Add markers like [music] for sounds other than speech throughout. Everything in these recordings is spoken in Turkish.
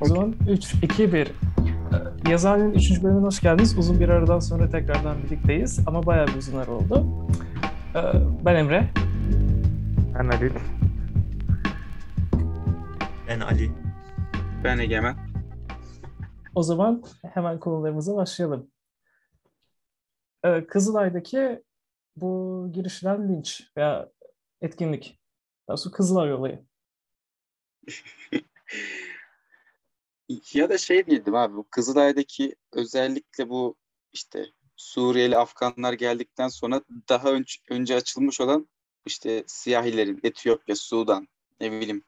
O zaman 3, 2, 1. Yazar'ın 3. bölümüne hoş geldiniz. Uzun bir aradan sonra tekrardan birlikteyiz ama bayağı bir uzun ara oldu. Ee, Ben Emre. Ben Ali. Ben Ali. Ben Egemen. O zaman hemen konularımıza başlayalım. Ee, Kızılay'daki bu girişilen linç veya etkinlik. Daha sonra Kızılay olayı. [laughs] Ya da şey diyelim abi bu Kızılay'daki özellikle bu işte Suriyeli Afganlar geldikten sonra daha önce, önce açılmış olan işte siyahilerin Etiyopya, Sudan ne bileyim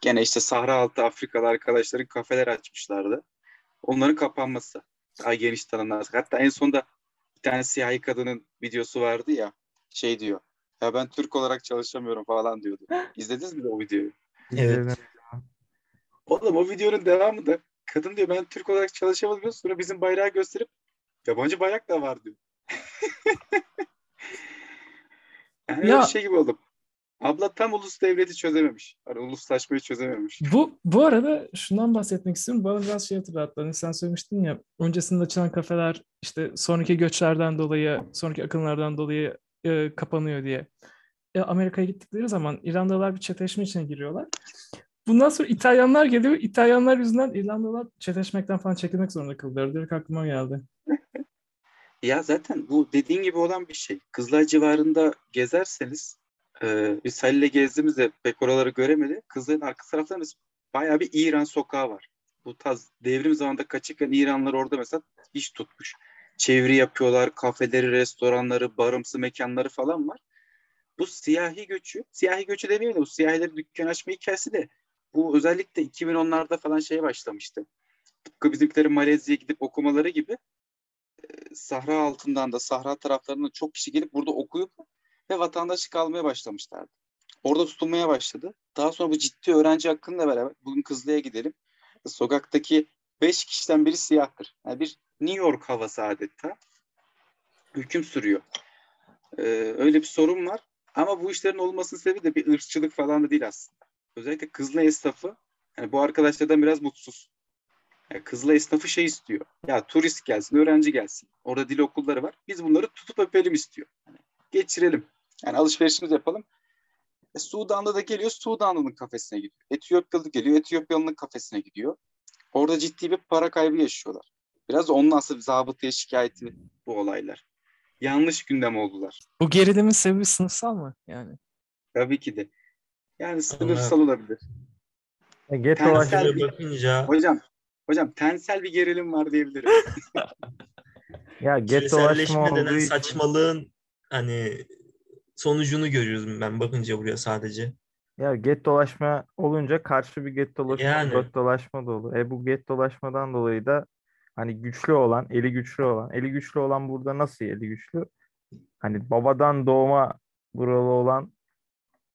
gene işte Sahra altı Afrikalı arkadaşların kafeler açmışlardı. Onların kapanması. Daha geniş tanımlar. Hatta en sonunda bir tane siyahi kadının videosu vardı ya şey diyor. Ya ben Türk olarak çalışamıyorum falan diyordu. İzlediniz mi o videoyu? Evet. Oğlum o videonun devamı da kadın diyor ben Türk olarak çalışamadım diyor. Sonra bizim bayrağı gösterip yabancı bayrak da var diyor. [laughs] yani Ya- şey gibi oldum. Abla tam ulus devleti çözememiş. Hani uluslaşmayı çözememiş. Bu bu arada şundan bahsetmek istiyorum. Bana biraz şey hatırlattı. Hani sen söylemiştin ya öncesinde açılan kafeler işte sonraki göçlerden dolayı, sonraki akınlardan dolayı e, kapanıyor diye. E, Amerika'ya gittikleri zaman İrlandalılar bir çeteleşme içine giriyorlar. Bundan sonra İtalyanlar geliyor. İtalyanlar yüzünden İrlandalılar çeteleşmekten falan çekilmek zorunda kaldılar. Direkt aklıma geldi. [laughs] Ya zaten bu dediğin gibi olan bir şey. Kızılay civarında gezerseniz e, biz Halil'le gezdiğimizde pek oraları göremedi. Kızılay'ın arka taraflarında bayağı bir İran sokağı var. Bu taz devrim zamanında kaçırken İranlılar orada mesela iş tutmuş. Çeviri yapıyorlar, kafeleri, restoranları, barımsı mekanları falan var. Bu siyahi göçü, siyahi göçü demeyelim de bu siyahilerin dükkan açma hikayesi de bu özellikle 2010'larda falan şeye başlamıştı. Tıpkı bizimkilerin Malezya'ya gidip okumaları gibi Sahra altından da Sahra taraflarından çok kişi gelip burada okuyup ve vatandaşlık almaya başlamışlardı. Orada tutulmaya başladı. Daha sonra bu ciddi öğrenci hakkıyla beraber bugün Kızılay'a gidelim. Sokaktaki beş kişiden biri siyahtır. Yani bir New York havası adeta. Hüküm sürüyor. Ee, öyle bir sorun var. Ama bu işlerin olmasının sebebi de bir ırkçılık falan da değil aslında. Özellikle Kızılay esnafı yani bu arkadaşlardan biraz mutsuz. Yani Kızılay esnafı şey istiyor. Ya turist gelsin, öğrenci gelsin. Orada dil okulları var. Biz bunları tutup öpelim istiyor. Yani geçirelim. Yani alışverişimizi yapalım. E, Sudan'da da geliyor, Sudanlı'nın kafesine gidiyor. Etiyopyalı geliyor, Etiyopyalı'nın kafesine gidiyor. Orada ciddi bir para kaybı yaşıyorlar. Biraz onun asıl zabıtaya şikayeti bu olaylar. Yanlış gündem oldular. Bu gerilimin sebebi sınıfsal mı? Yani. Tabii ki de. Yani sınıfsal olabilir. E, Gettolaşma Tensel- Şöyle bakınca Hocam, hocam tensel bir gerilim var diyebilirim. [laughs] ya gettolaşma küreselleşme olduğu saçmalığın hani sonucunu görüyoruz ben bakınca buraya sadece. ya gettolaşma olunca karşı bir gettolaşma Yani. gettolaşma da olur. E bu gettolaşmadan dolayı da hani güçlü olan, eli güçlü olan, eli güçlü olan burada nasıl eli güçlü? Hani babadan doğma buralı olan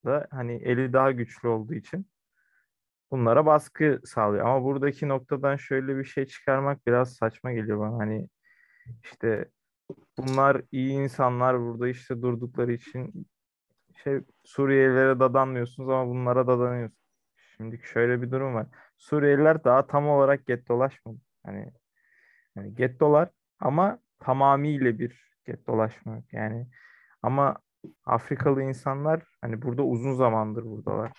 da hani eli daha güçlü olduğu için bunlara baskı sağlıyor. Ama buradaki noktadan şöyle bir şey çıkarmak biraz saçma geliyor bana. Hani işte bunlar iyi insanlar burada işte durdukları için şey Suriyelilere dadanmıyorsunuz ama bunlara dadanıyorsunuz. Şimdi şöyle bir durum var. Suriyeliler daha tam olarak gettolaşmadı. Hani yani gettolar ama tamamıyla bir gettolaşma yok. Yani ama Afrikalı insanlar hani burada uzun zamandır buradalar.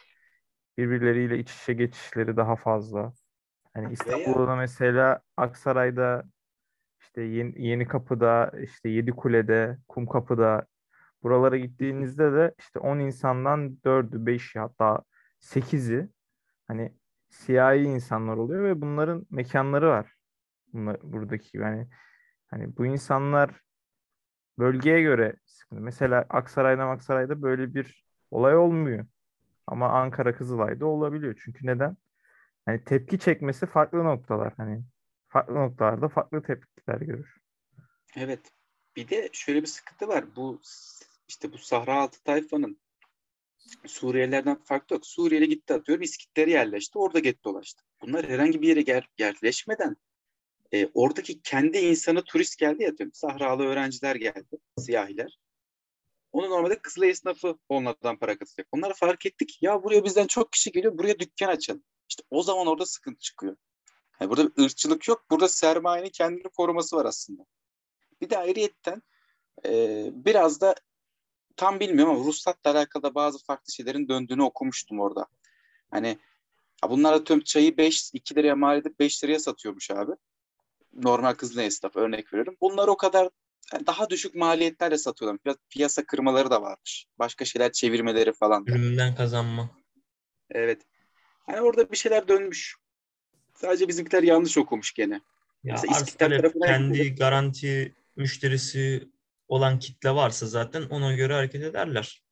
Birbirleriyle iç içe geçişleri daha fazla. Hani İstanbul'da mesela Aksaray'da işte Yeni, Yeni Kapı'da, işte Yedikule'de, Kumkapı'da buralara gittiğinizde de işte 10 insandan 4'ü, 5'i hatta 8'i hani siyahi insanlar oluyor ve bunların mekanları var. Bunlar, buradaki yani hani bu insanlar bölgeye göre sıkıntı. Mesela Aksaray'da Aksaray'da böyle bir olay olmuyor. Ama Ankara Kızılay'da olabiliyor. Çünkü neden? Hani tepki çekmesi farklı noktalar. Hani farklı noktalarda farklı tepkiler görür. Evet. Bir de şöyle bir sıkıntı var. Bu işte bu Sahra altı tayfanın Suriyelilerden farklı yok. Suriyeli gitti atıyorum İskitler'e yerleşti. Orada get dolaştı. Bunlar herhangi bir yere yer, yerleşmeden e, oradaki kendi insanı turist geldi ya diyorum. Sahralı öğrenciler geldi. Siyahiler. Onu normalde Kızılay esnafı onlardan para katacak. Onları fark ettik. Ya buraya bizden çok kişi geliyor. Buraya dükkan açalım. İşte o zaman orada sıkıntı çıkıyor. Yani burada bir ırkçılık yok. Burada sermayenin kendini koruması var aslında. Bir de ayrıyetten e, biraz da tam bilmiyorum ama ruhsatla alakalı da bazı farklı şeylerin döndüğünü okumuştum orada. Hani ha bunlar atıyorum çayı 5, 2 liraya mal edip 5 liraya satıyormuş abi. Normal kızlı esnaf örnek veriyorum. Bunlar o kadar yani daha düşük maliyetlerle satıyorlar. Biraz piyasa kırmaları da varmış. Başka şeyler çevirmeleri falan. Üründen kazanma. Evet. Hani orada bir şeyler dönmüş. Sadece bizimkiler yanlış okumuş gene. Ya Mesela kendi gidelim. garanti müşterisi olan kitle varsa zaten ona göre hareket ederler.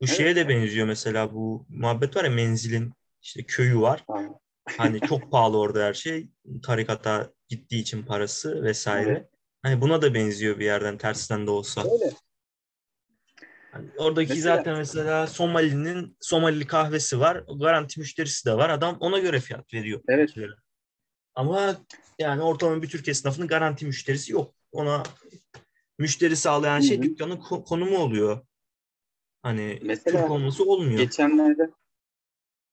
Bu Evet. şeye de benziyor mesela bu muhabbet var ya menzilin işte köyü var. Aynen. Hani çok pahalı orada her şey. Tarikata gittiği için parası vesaire. Evet. Hani buna da benziyor bir yerden tersinden de olsa. Öyle. Hani oradaki Mesela- zaten mesela Somali'nin Somalili kahvesi var. Garanti müşterisi de var. Adam ona göre fiyat veriyor. Evet. Ama yani ortalama bir Türk esnafının garanti müşterisi yok. Ona müşteri sağlayan şey Hı hı. dükkanın ko- konumu oluyor. Hani Mesela Türk olması olmuyor. Geçenlerde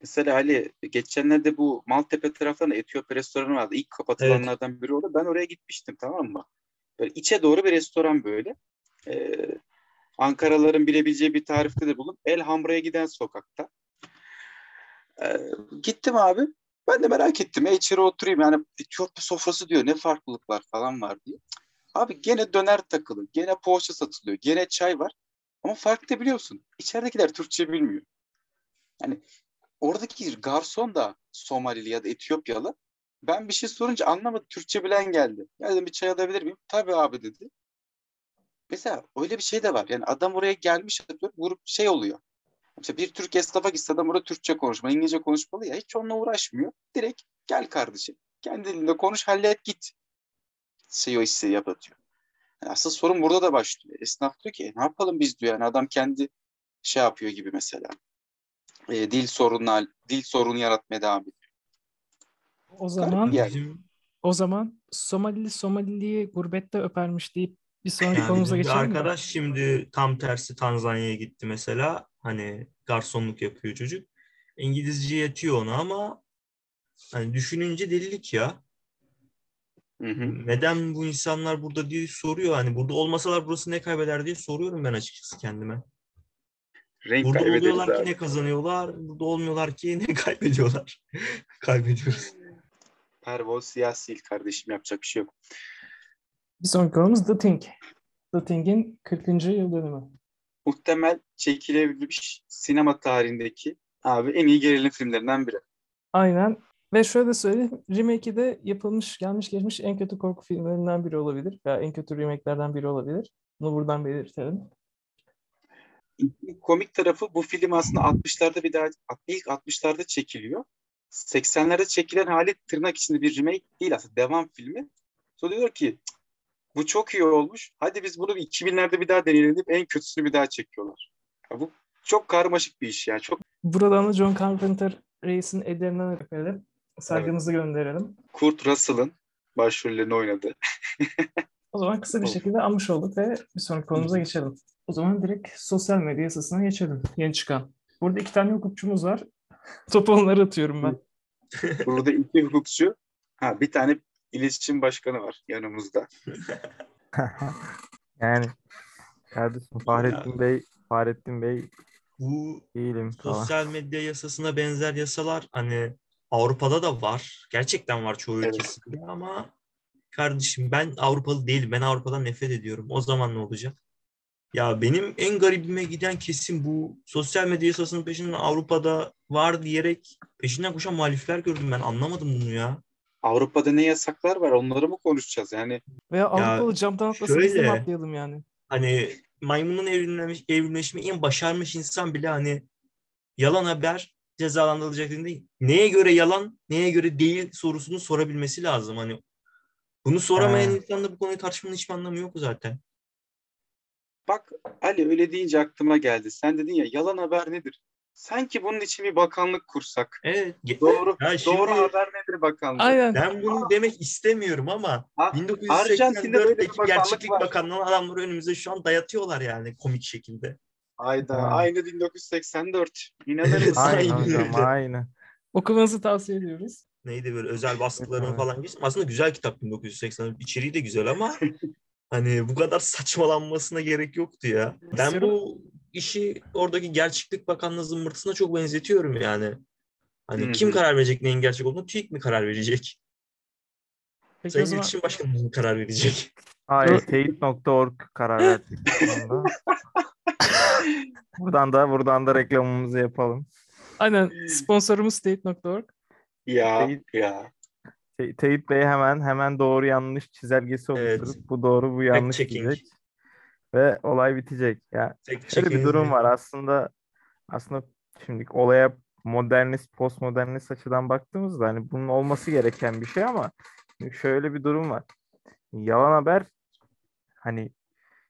mesela Ali geçenlerde bu Maltepe taraflarında Etiyop restoranı vardı. İlk kapatılanlardan biri oldu. Ben oraya gitmiştim tamam mı? Böyle içe doğru bir restoran böyle. Ee, Ankaralıların bilebileceği bir tarifte de bulun. El Hamra'ya giden sokakta. Ee, gittim abi. Ben de merak ettim. E, içeri oturayım. Yani Etiyop sofrası diyor. Ne farklılıklar falan var diye. Abi gene döner takılı. Gene poğaça satılıyor. Gene çay var. Ama fark ne biliyorsun? İçeridekiler Türkçe bilmiyor. Yani oradaki garson da Somalili ya da Etiyopyalı. Ben bir şey sorunca anlamadı. Türkçe bilen geldi. Ya dedim bir çay alabilir miyim? Tabii abi dedi. Mesela öyle bir şey de var. Yani adam oraya gelmiş grup şey oluyor. Mesela bir Türk esnafa gitse adam orada Türkçe konuşmalı, İngilizce konuşmalı ya hiç onunla uğraşmıyor. Direkt gel kardeşim. Kendi dilinde konuş hallet git. Şey o yapatıyor. Yani asıl sorun burada da başlıyor. Esnaf diyor ki ne yapalım biz diyor. Yani adam kendi şey yapıyor gibi mesela. E, dil sorunlar, dil sorunu yaratmaya devam ediyor. O zaman Yani. Bizim o zaman Somalili Somalili'yi gurbette öpermiş deyip bir sonraki yani konumuza geçelim mi? arkadaş şimdi tam tersi Tanzanya'ya gitti mesela. Hani garsonluk yapıyor çocuk. İngilizce yetiyor ona ama hani düşününce delilik ya. Hı hı. Neden bu insanlar burada diye soruyor. Hani burada olmasalar burası ne kaybeder diye soruyorum ben açıkçası kendime. Renk Burada oluyorlar abi. ki ne kazanıyorlar, burada olmuyorlar ki ne [laughs] kaybediyorlar. Kaybediyoruz. Pervoz siyasi kardeşim yapacak bir şey yok. Bir sonraki konumuz The Thing. The Thing'in 40. yıl dönümü. Muhtemel çekilebilmiş sinema tarihindeki abi en iyi gerilim filmlerinden biri. Aynen. Ve şöyle söyleyeyim, remake'i de yapılmış, gelmiş geçmiş en kötü korku filmlerinden biri olabilir. Veya en kötü remake'lerden biri olabilir. Bunu buradan belirtelim. Komik tarafı bu film aslında 60'larda bir daha ilk 60'larda çekiliyor. 80'lerde çekilen hali tırnak içinde bir remake değil aslında devam filmi. Sonra diyor ki "Cık, bu çok iyi olmuş. Hadi biz bunu bir 2000'lerde bir daha deneyelim deyip en kötüsünü bir daha çekiyorlar. Ya bu çok karmaşık bir iş yani. Çok Buradan da John Carpenter reisin ellerinden öpelim. Saygımızı gönderelim. Kurt Russell'ın başrollerini oynadı. [laughs] O zaman kısa bir şekilde anmış olduk ve bir sonraki konumuza geçelim. O zaman direkt sosyal medya yasasına geçelim. Yeni çıkan. Burada iki tane hukukçumuz var. [laughs] Topu onlara atıyorum ben. [laughs] Burada iki hukukçu, ha bir tane iletişim başkanı var yanımızda. [laughs] Yani kardeşim Fahrettin Bey, Fahrettin Bey Bu değilim falan. sosyal medya yasasına benzer yasalar hani Avrupa'da da var. Gerçekten var çoğu Evet. ülkesinde ama kardeşim ben Avrupalı değilim. Ben Avrupa'dan nefret ediyorum. O zaman ne olacak? Ya benim en garibime giden kesim bu sosyal medya yasasının peşinden Avrupa'da var diyerek peşinden koşan muhalifler gördüm ben. Anlamadım bunu ya. Avrupa'da ne yasaklar var onları mı konuşacağız? Yani Veya Avrupalı camdan atlasa biz de şöyle. atlayalım yani? Hani maymunun evrimlemiş, evrimleşmeyi en başarmış insan bile hani yalan haber cezalandırılacak dediğinde neye göre yalan, neye göre değil sorusunu sorabilmesi lazım. Hani bunu soramayan insanla bu konuyu tartışmanın hiçbir anlamı yok zaten. Bak Ali öyle deyince aklıma geldi. Sen dedin ya yalan haber nedir? Sanki bunun için bir bakanlık kursak. Evet. Doğru Ya şimdi doğru haber nedir bakanlık? Aynen. ben bunu demek istemiyorum ama Ha, Arjantin'de böyle bir 1984'teki bakanlık gerçeklik var. bakanlığının adamları önümüze şu an dayatıyorlar yani komik şekilde. Ayda Ha. aynı 1984. İnanır mısın? Aynı Aynen hocam aynı. Okumanızı tavsiye ediyoruz. neydi böyle özel baskılarını Evet. falan geçtim. Aslında güzel kitap 1980. İçeriği de güzel ama [laughs] hani bu kadar saçmalanmasına gerek yoktu ya. Ben bu işi oradaki gerçeklik bakanlığı zımbırtısına çok benzetiyorum yani. Hani Hı kim karar verecek neyin gerçek olduğunu? TÜİK mi karar verecek? Peki Sayın zaman İletişim Başkanı mı karar verecek? Hayır, teyit.org karar verecek. [laughs] Buradan da buradan da reklamımızı yapalım. aynen sponsorumuz state.org. Ya Değil. ya. Te- Teyit Bey hemen hemen doğru yanlış çizelgesi Evet. oluşturup bu doğru bu yanlış checking. diyecek. Ve olay bitecek. Ya Tek şöyle bir durum mi? var aslında aslında şimdi olaya modernist, postmodernist açıdan baktığımızda hani bunun olması gereken bir şey ama şöyle bir durum var. Yalan haber hani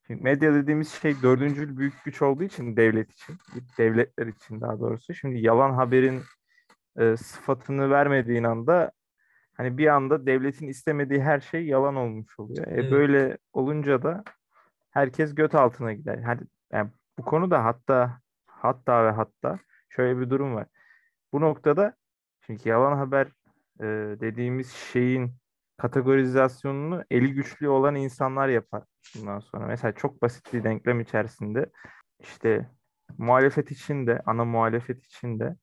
şimdi medya dediğimiz şey dördüncül büyük güç olduğu için devlet için, devletler için daha doğrusu. Şimdi yalan haberin e, sıfatını vermediğin anda hani bir anda devletin istemediği her şey yalan olmuş oluyor. E, Evet. böyle olunca da herkes göt altına gider. Hani yani bu konuda hatta hatta ve hatta şöyle bir durum var. Bu noktada çünkü yalan haber e, dediğimiz şeyin kategorizasyonunu eli güçlü olan insanlar yapar bundan sonra. Mesela çok basit bir denklem içerisinde işte muhalefet için de ana muhalefet için de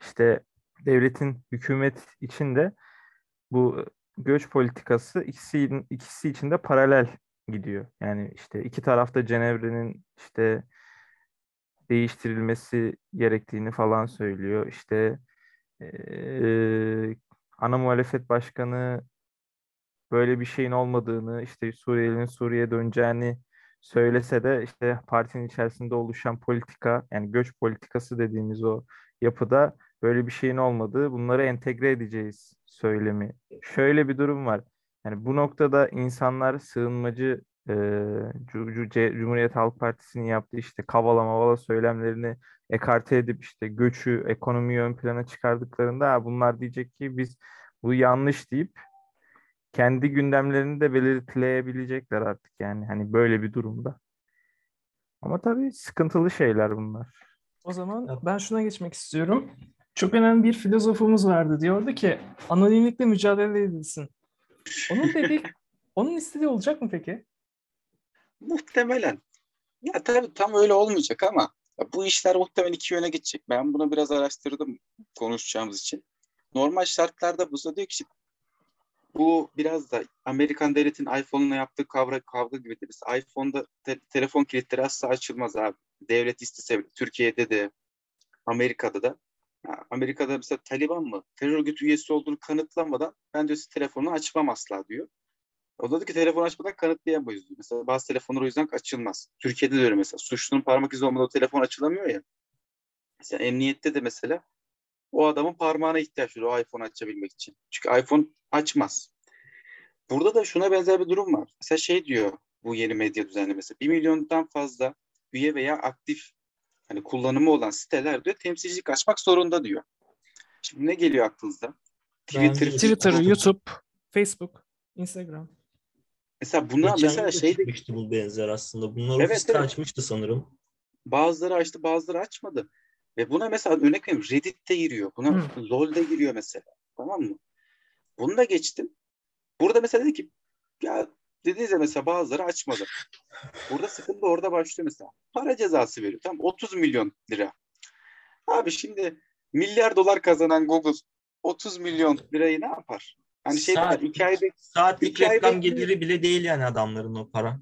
işte devletin hükümet için de bu göç politikası ikisi ikisi için de paralel gidiyor. Yani işte iki tarafta Cenevre'nin işte değiştirilmesi gerektiğini falan söylüyor. İşte eee, ana muhalefet başkanı böyle bir şeyin olmadığını, işte Suriyelilerin Suriye'ye döneceğini söylese de işte partinin içerisinde oluşan politika, yani göç politikası dediğimiz o yapıda böyle bir şeyin olmadığı, bunları entegre edeceğiz söylemi. Şöyle bir durum var. Yani bu noktada insanlar sığınmacı e, Cumhuriyet Halk Partisi'nin yaptığı işte kavala mavala söylemlerini ekarte edip işte göçü, ekonomiyi ön plana çıkardıklarında "Ha, bunlar diyecek ki biz bu yanlış deyip kendi gündemlerini de belirtileyebilecekler artık yani hani böyle bir durumda. Ama tabii sıkıntılı şeyler bunlar. O zaman ben şuna geçmek istiyorum. Çok önemli bir filozofumuz vardı. Diyordu ki anonimlikle mücadele edilsin. Onun dediği, [laughs] onun istediği olacak mı peki? Muhtemelen. Ya tabii tam öyle olmayacak ama ya bu işler muhtemelen iki yöne gidecek. Ben bunu biraz araştırdım konuşacağımız için. Normal şartlarda bu diyor ki bu biraz da Amerikan devletin iPhone'la yaptığı kavga, kavga gibidir. Mesela iPhone'da te- telefon kilitleri asla açılmaz abi. Devlet istese bile. Türkiye'de de Amerika'da da. Amerika'da mesela Taliban mı terör örgütü üyesi olduğunu kanıtlamadan ben diyor telefonu açmam asla diyor. O da diyor ki telefon açmadan kanıtlayamayız diyor. Mesela bazı telefonlar o yüzden açılmaz. Türkiye'de de öyle mesela. Suçlunun parmak izi olmadan o telefon açılamıyor ya. Mesela emniyette de mesela o adamın parmağına ihtiyaç var o iPhone açabilmek için. Çünkü iPhone açmaz. Burada da şuna benzer bir durum var. Mesela şey diyor bu yeni medya düzenlemesi. Bir milyondan fazla üye veya aktif hani kullanımı olan siteler diyor temsilcilik açmak zorunda diyor. Şimdi ne geliyor aklınıza? Twitter, Twitter, YouTube, Facebook, Instagram. Mesela buna Geçen mesela şey de çıkmıştı bu benzer aslında. Bunlar Evet, ofiste evet. açmıştı sanırım. bazıları açtı bazıları açmadı. Ve buna mesela örnek vereyim Reddit'te giriyor. Buna Hı. LoL'de giriyor mesela. Tamam mı? Bunu da geçtim. Burada mesela dedi ki ya dediğinizde mesela bazıları açmadı. Burada sıkıntı orada başlıyor mesela. Para cezası veriyor. Tamam 30 milyon lira. Abi şimdi milyar dolar kazanan Google 30 milyon lirayı ne yapar? Hani şey Saat- iki ay bek- Saatlik İki reklam geliri bile değil yani adamların o para.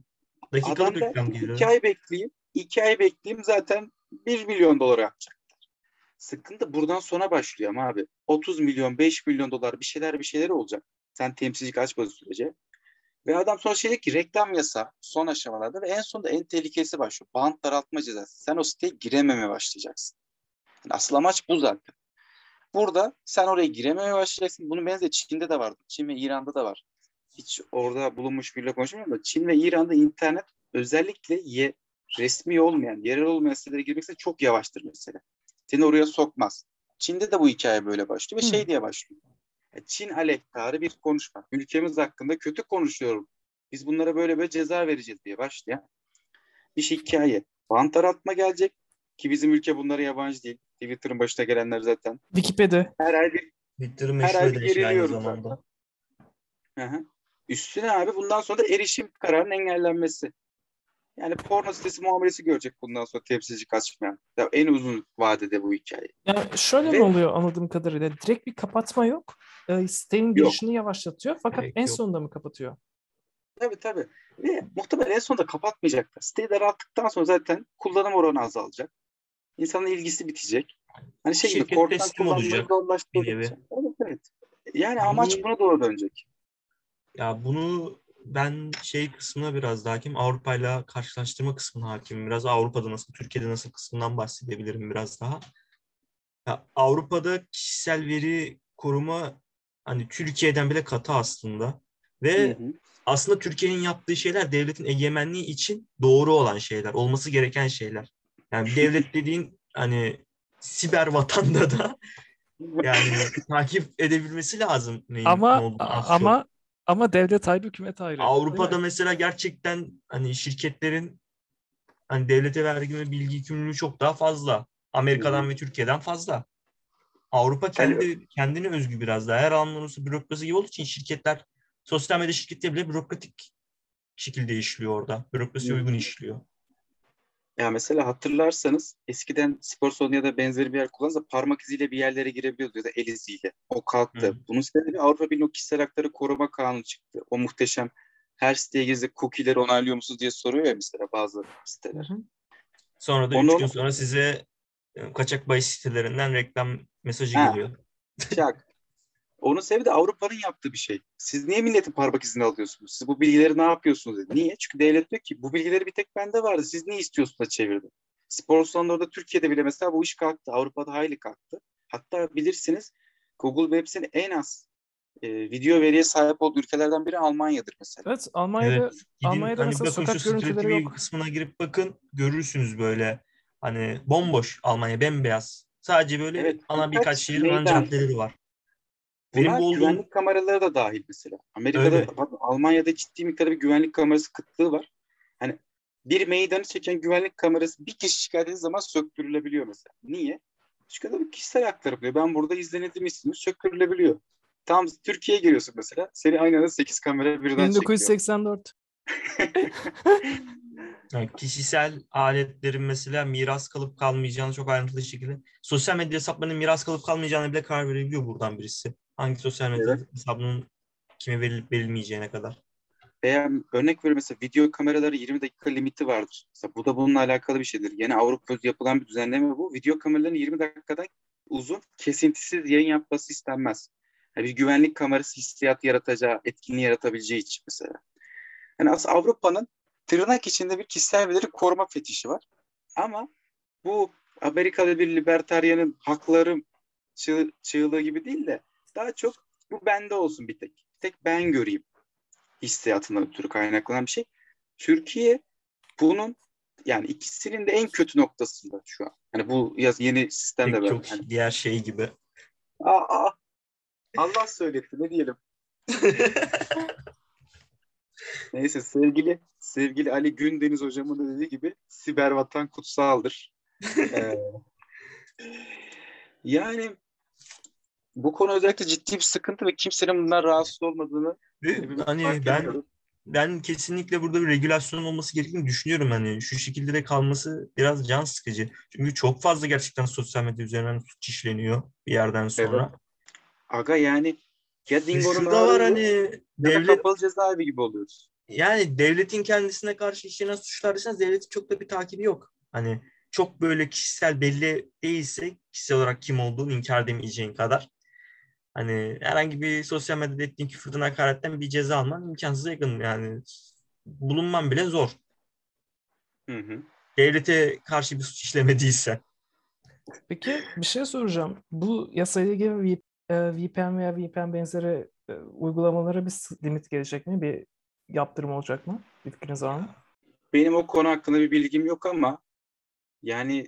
Dakikalık adam reklam geliri. iki ay bekleyeyim. iki ay bekleyeyim zaten 1 milyon dolar yapacaklar. Sıkıntı buradan sonra başlıyor ama abi. 30 milyon, 5 milyon dolar bir şeyler bir şeyler olacak. Sen temsilcilik açmadığın sürece. Ve adam sonra şey diyor ki reklam yasağı son aşamalarda ve en sonunda en tehlikelisi başlıyor. Bant daraltma cezası. Sen o siteye girememeye başlayacaksın. Yani asıl amaç bu zaten. Burada sen oraya girememeye başlayacaksın. Bunun benzeri Çin'de de vardı. Çin ve İran'da da var. Hiç orada bulunmuş biriyle konuşmuyorum da Çin ve İran'da internet özellikle ye, resmi olmayan, yerel olmayan sitelere girmekse çok yavaştır mesela. Seni oraya sokmaz. Çin'de de bu hikaye böyle başlıyor ve Hı. şey diye başlıyor. Çin aleyhtarı bir konuşma. Ülkemiz hakkında kötü konuşuyorum. Biz bunlara böyle böyle ceza vereceğiz diye başlayan bir hikaye. Bant daraltma gelecek ki bizim ülke bunlara yabancı değil. Twitter'ın başına gelenler zaten Wikipedia. her ay bir Twitter'ı Her ay şey aynı zamanda. Hı hı. Üstüne abi bundan sonra da erişim kararının engellenmesi. Yani porno sitesi muamelesi görecek bundan sonra temsilci kaçmayan. Ya en uzun vadede bu hikaye. Yani şöyle Ve- mi oluyor anladığım kadarıyla? Direkt bir kapatma yok. Ee, sitenin girişini yavaşlatıyor fakat Gerek en yok. sonunda mı kapatıyor? Tabii tabii. Ve muhtemelen en sonunda kapatmayacaklar. Siteyi daralttıktan sonra zaten kullanım oranı azalacak. İnsanın ilgisi bitecek. Hani şey gibi Şirket korktan teslim kullanmayı olacak zorlaştıracak. Evet evet. Yani amaç buna doğru dönecek. Ya bunu ben şey kısmına biraz daha hakim, Avrupa'yla karşılaştırma kısmına hakimim. Biraz Avrupa'da nasıl, Türkiye'de nasıl kısmından bahsedebilirim biraz daha. Ya Avrupa'da kişisel veri koruma hani Türkiye'den bile katı aslında. Ve Hı hı. aslında Türkiye'nin yaptığı şeyler devletin egemenliği için doğru olan şeyler, olması gereken şeyler. Yani devlet [laughs] dediğin hani siber vatanda da yani [laughs] takip edebilmesi lazım neyin ne Ama olduğunu az çok. ama ama devlet ayrı, hükümet ayrı. Avrupa'da mi? mesela gerçekten hani şirketlerin hani devlete vergi bilgi yükümlülüğü çok daha fazla. Amerika'dan ve Türkiye'den fazla. Avrupa kendi kendine özgü biraz daha. Her alanın orası bürokrasi gibi olduğu için şirketler sosyal medya şirketleri bile bürokratik şekilde işliyor orada. Bürokrasiye Hı. uygun işliyor. Ya mesela hatırlarsanız eskiden spor salonu ya da benzeri bir yer kullanırsa parmak iziyle bir yerlere girebiliyordu ya da el iziyle. O kalktı. Hı. Bunun sebebi Avrupa Birliği kişisel hakları koruma kanunu çıktı. O muhteşem her siteye girdiğinizde cookie'leri onaylıyor musunuz diye soruyor ya mesela bazı siteler. Hı. Sonra da Onu- üç gün sonra size kaçak bahis sitelerinden reklam mesajı Ha. geliyor. Çak. Onun sebebi de Avrupa'nın yaptığı bir şey. Siz niye milletin parmak izini alıyorsunuz? Siz bu bilgileri ne yapıyorsunuz dedi. Niye? Çünkü devlet diyor ki bu bilgileri bir tek bende vardı. Siz ne istiyorsunuz da çevirdim. Spor salonlarında Türkiye'de bile mesela bu iş kalktı. Avrupa'da hayli kalktı. Hatta bilirsiniz Google Webs'in en az e, video veriye sahip olduğu ülkelerden biri Almanya'dır mesela. Evet Almanya'da Evet. Gidin Almanya'da hani mesela sokak görüntüleri yok. kısmına girip bakın görürsünüz böyle hani bomboş Almanya bembeyaz. Sadece böyle Evet, ana birkaç ana meydan. caddeleri var. Benim Buna bu olduğum güvenlik kameraları da dahil mesela. Amerika'da, Öyle. bak, Almanya'da ciddi miktarda bir güvenlik kamerası kıtlığı var. Hani bir meydanı çeken güvenlik kamerası bir kişi şikayet ettiği zaman söktürülebiliyor mesela. Niye? Çünkü adam kişisel hakları diyor. Ben burada izlenildiğimi istiyorum. Söktürülebiliyor. Tam Türkiye'ye giriyorsun mesela. Seni aynı anda 8 kamera birden çekiyor. 1984. [laughs] yani kişisel aletlerin mesela miras kalıp kalmayacağını çok ayrıntılı şekilde sosyal medya hesaplarının miras kalıp kalmayacağına bile karar verebiliyor buradan birisi. Hangi sosyal medya Evet. hesabının kime verilip verilmeyeceğine kadar. Veya örnek veriyorum mesela video kameraları 20 dakika limiti vardır. Mesela bu da bununla alakalı bir şeydir. Yine Avrupa'da yapılan bir düzenleme bu. Video kameralarının 20 dakikadan uzun kesintisiz yayın yapması istenmez. Yani bir güvenlik kamerası hissiyat yaratacağı, etkinliği yaratabileceği için mesela. Yani aslında Avrupa'nın tırnak içinde bir kişisel verileri koruma fetişi var. Ama bu Amerika'da bir libertaryanın haklarım çığ, çığlığı gibi değil de daha çok bu bende olsun bir tek. Bir tek ben göreyim hissiyatından ötürü kaynaklanan bir şey. Türkiye bunun yani ikisinin de en kötü noktasında şu an. Hani bu yaz yeni sistemle beraber. çok Hani, diğer şey gibi. aa, aa, Allah söyletti ne diyelim. [laughs] Neyse sevgili sevgili Ali Gündeniz hocamın da dediği gibi siber vatan kutsaldır. [laughs] Ee, yani bu konu özellikle ciddi bir sıkıntı ve kimsenin bundan rahatsız olmadığını Ve hani ben ediyoruz. ben kesinlikle burada bir regülasyon olması gerektiğini düşünüyorum. Hani şu şekilde de kalması biraz can sıkıcı. Çünkü çok fazla gerçekten sosyal medya üzerinden suç işleniyor bir yerden sonra. Aga yani ya Dingo'nun Şu da var hani devlet kapalı cezaevi gibi oluyoruz. yani devletin kendisine karşı işlenen suçlar deseniz devletin çok da bir takibi yok. Hani çok böyle kişisel belli değilse kişisel olarak kim olduğunu inkar edemeyeceğin kadar. Hani herhangi bir sosyal medyada ettiğin küfürden hakaretten bir ceza alman imkansıza yakın yani bulunman bile zor. Hı hı. Devlete karşı bir suç işlemediyse. Peki bir şey soracağım. Bu yasayla ilgili V- e, VPN veya VPN benzeri e, uygulamalara bir limit gelecek mi? Bir yaptırım olacak mı? Bir fikriniz var mı? Benim o konu hakkında bir bilgim yok ama yani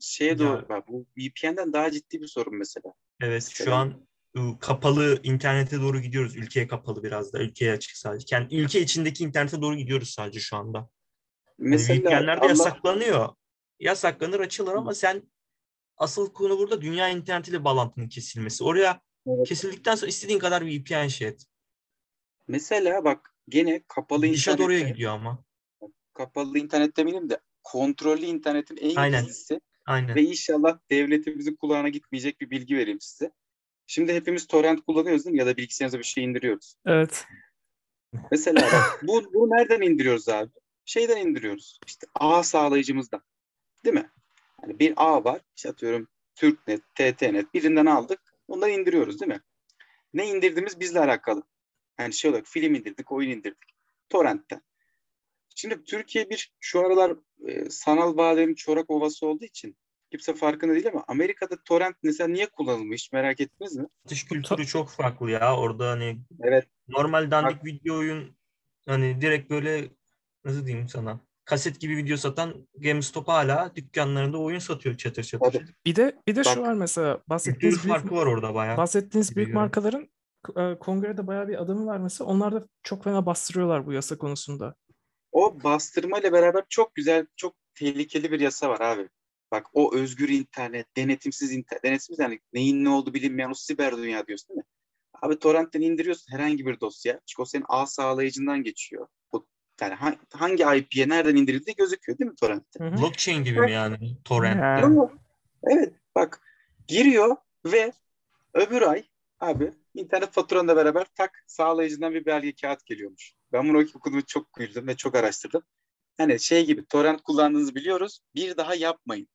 şeye doğru bak bu VPN'den daha ciddi bir sorun mesela. Evet şu an ıı, kapalı internete doğru gidiyoruz. Ülkeye kapalı biraz da. Ülkeye açık sadece. Kendi, ülke içindeki internete doğru gidiyoruz sadece şu anda. Hani Mesela VPN'ler de Allah- yasaklanıyor. Yasaklanır açılır ama sen asıl konu burada dünya internetiyle bağlantının kesilmesi. Oraya Evet. kesildikten sonra istediğin kadar VPN şey et. Mesela bak gene kapalı oraya internette, gidiyor ama. kapalı internet demeyelim de kontrollü internetin en Aynen. gizlisi Aynen. ve inşallah devletimizin kulağına gitmeyecek bir bilgi vereyim size. Şimdi hepimiz torrent kullanıyoruz değil mi? Ya da bilgisayarımıza bir şey indiriyoruz. Evet. Mesela bak [laughs] bu, bunu nereden indiriyoruz abi? Şeyden indiriyoruz. İşte ağ sağlayıcımızdan. Değil mi? Yani bir ağ var. İşte atıyorum Türknet, TTNet birinden aldık. Ondan indiriyoruz değil mi? Ne indirdiğimiz bizle alakalı. Yani şey olarak film indirdik, oyun indirdik. Torrent'ten. Şimdi Türkiye bir şu aralar e, sanal bağların çorak ovası olduğu için kimse farkında değil ama Amerika'da torrent mesela niye kullanılmış merak ettiniz mi? Satış kültürü çok farklı ya. Orada hani Evet. normal dandik video oyun hani direkt böyle nasıl diyeyim sana kaset gibi video satan GameStop hala dükkanlarında oyun satıyor çatır çatır. Tabii. Bir de bir de şu Bak, var mesela Kültür bahsettiğiniz büyük, farkı var orada bayağı. bahsettiğiniz büyük görünüyor. markaların e, kongrede bayağı bir adamı var mesela. Onlar da çok fena bastırıyorlar bu yasa konusunda. O bastırma ile beraber çok güzel, çok tehlikeli bir yasa var abi. Bak o özgür internet, denetimsiz internet, denetimsiz yani neyin ne olduğu bilinmeyen o siber dünya diyorsun değil mi? Abi torrentten indiriyorsun herhangi bir dosya. Çünkü o senin ağ sağlayıcından geçiyor. O, yani ha- hangi IP'ye nereden indirildiği gözüküyor değil mi torrentte? Hı hı. Blockchain gibi mi yani torrent? Ha. Ama evet bak giriyor ve öbür ay abi internet faturanla beraber tak sağlayıcından bir belge kağıt geliyormuş. Ben bunu okuduğumda çok güldüm ve çok araştırdım. Hani şey gibi torrent kullandığınızı biliyoruz. Bir daha yapmayın.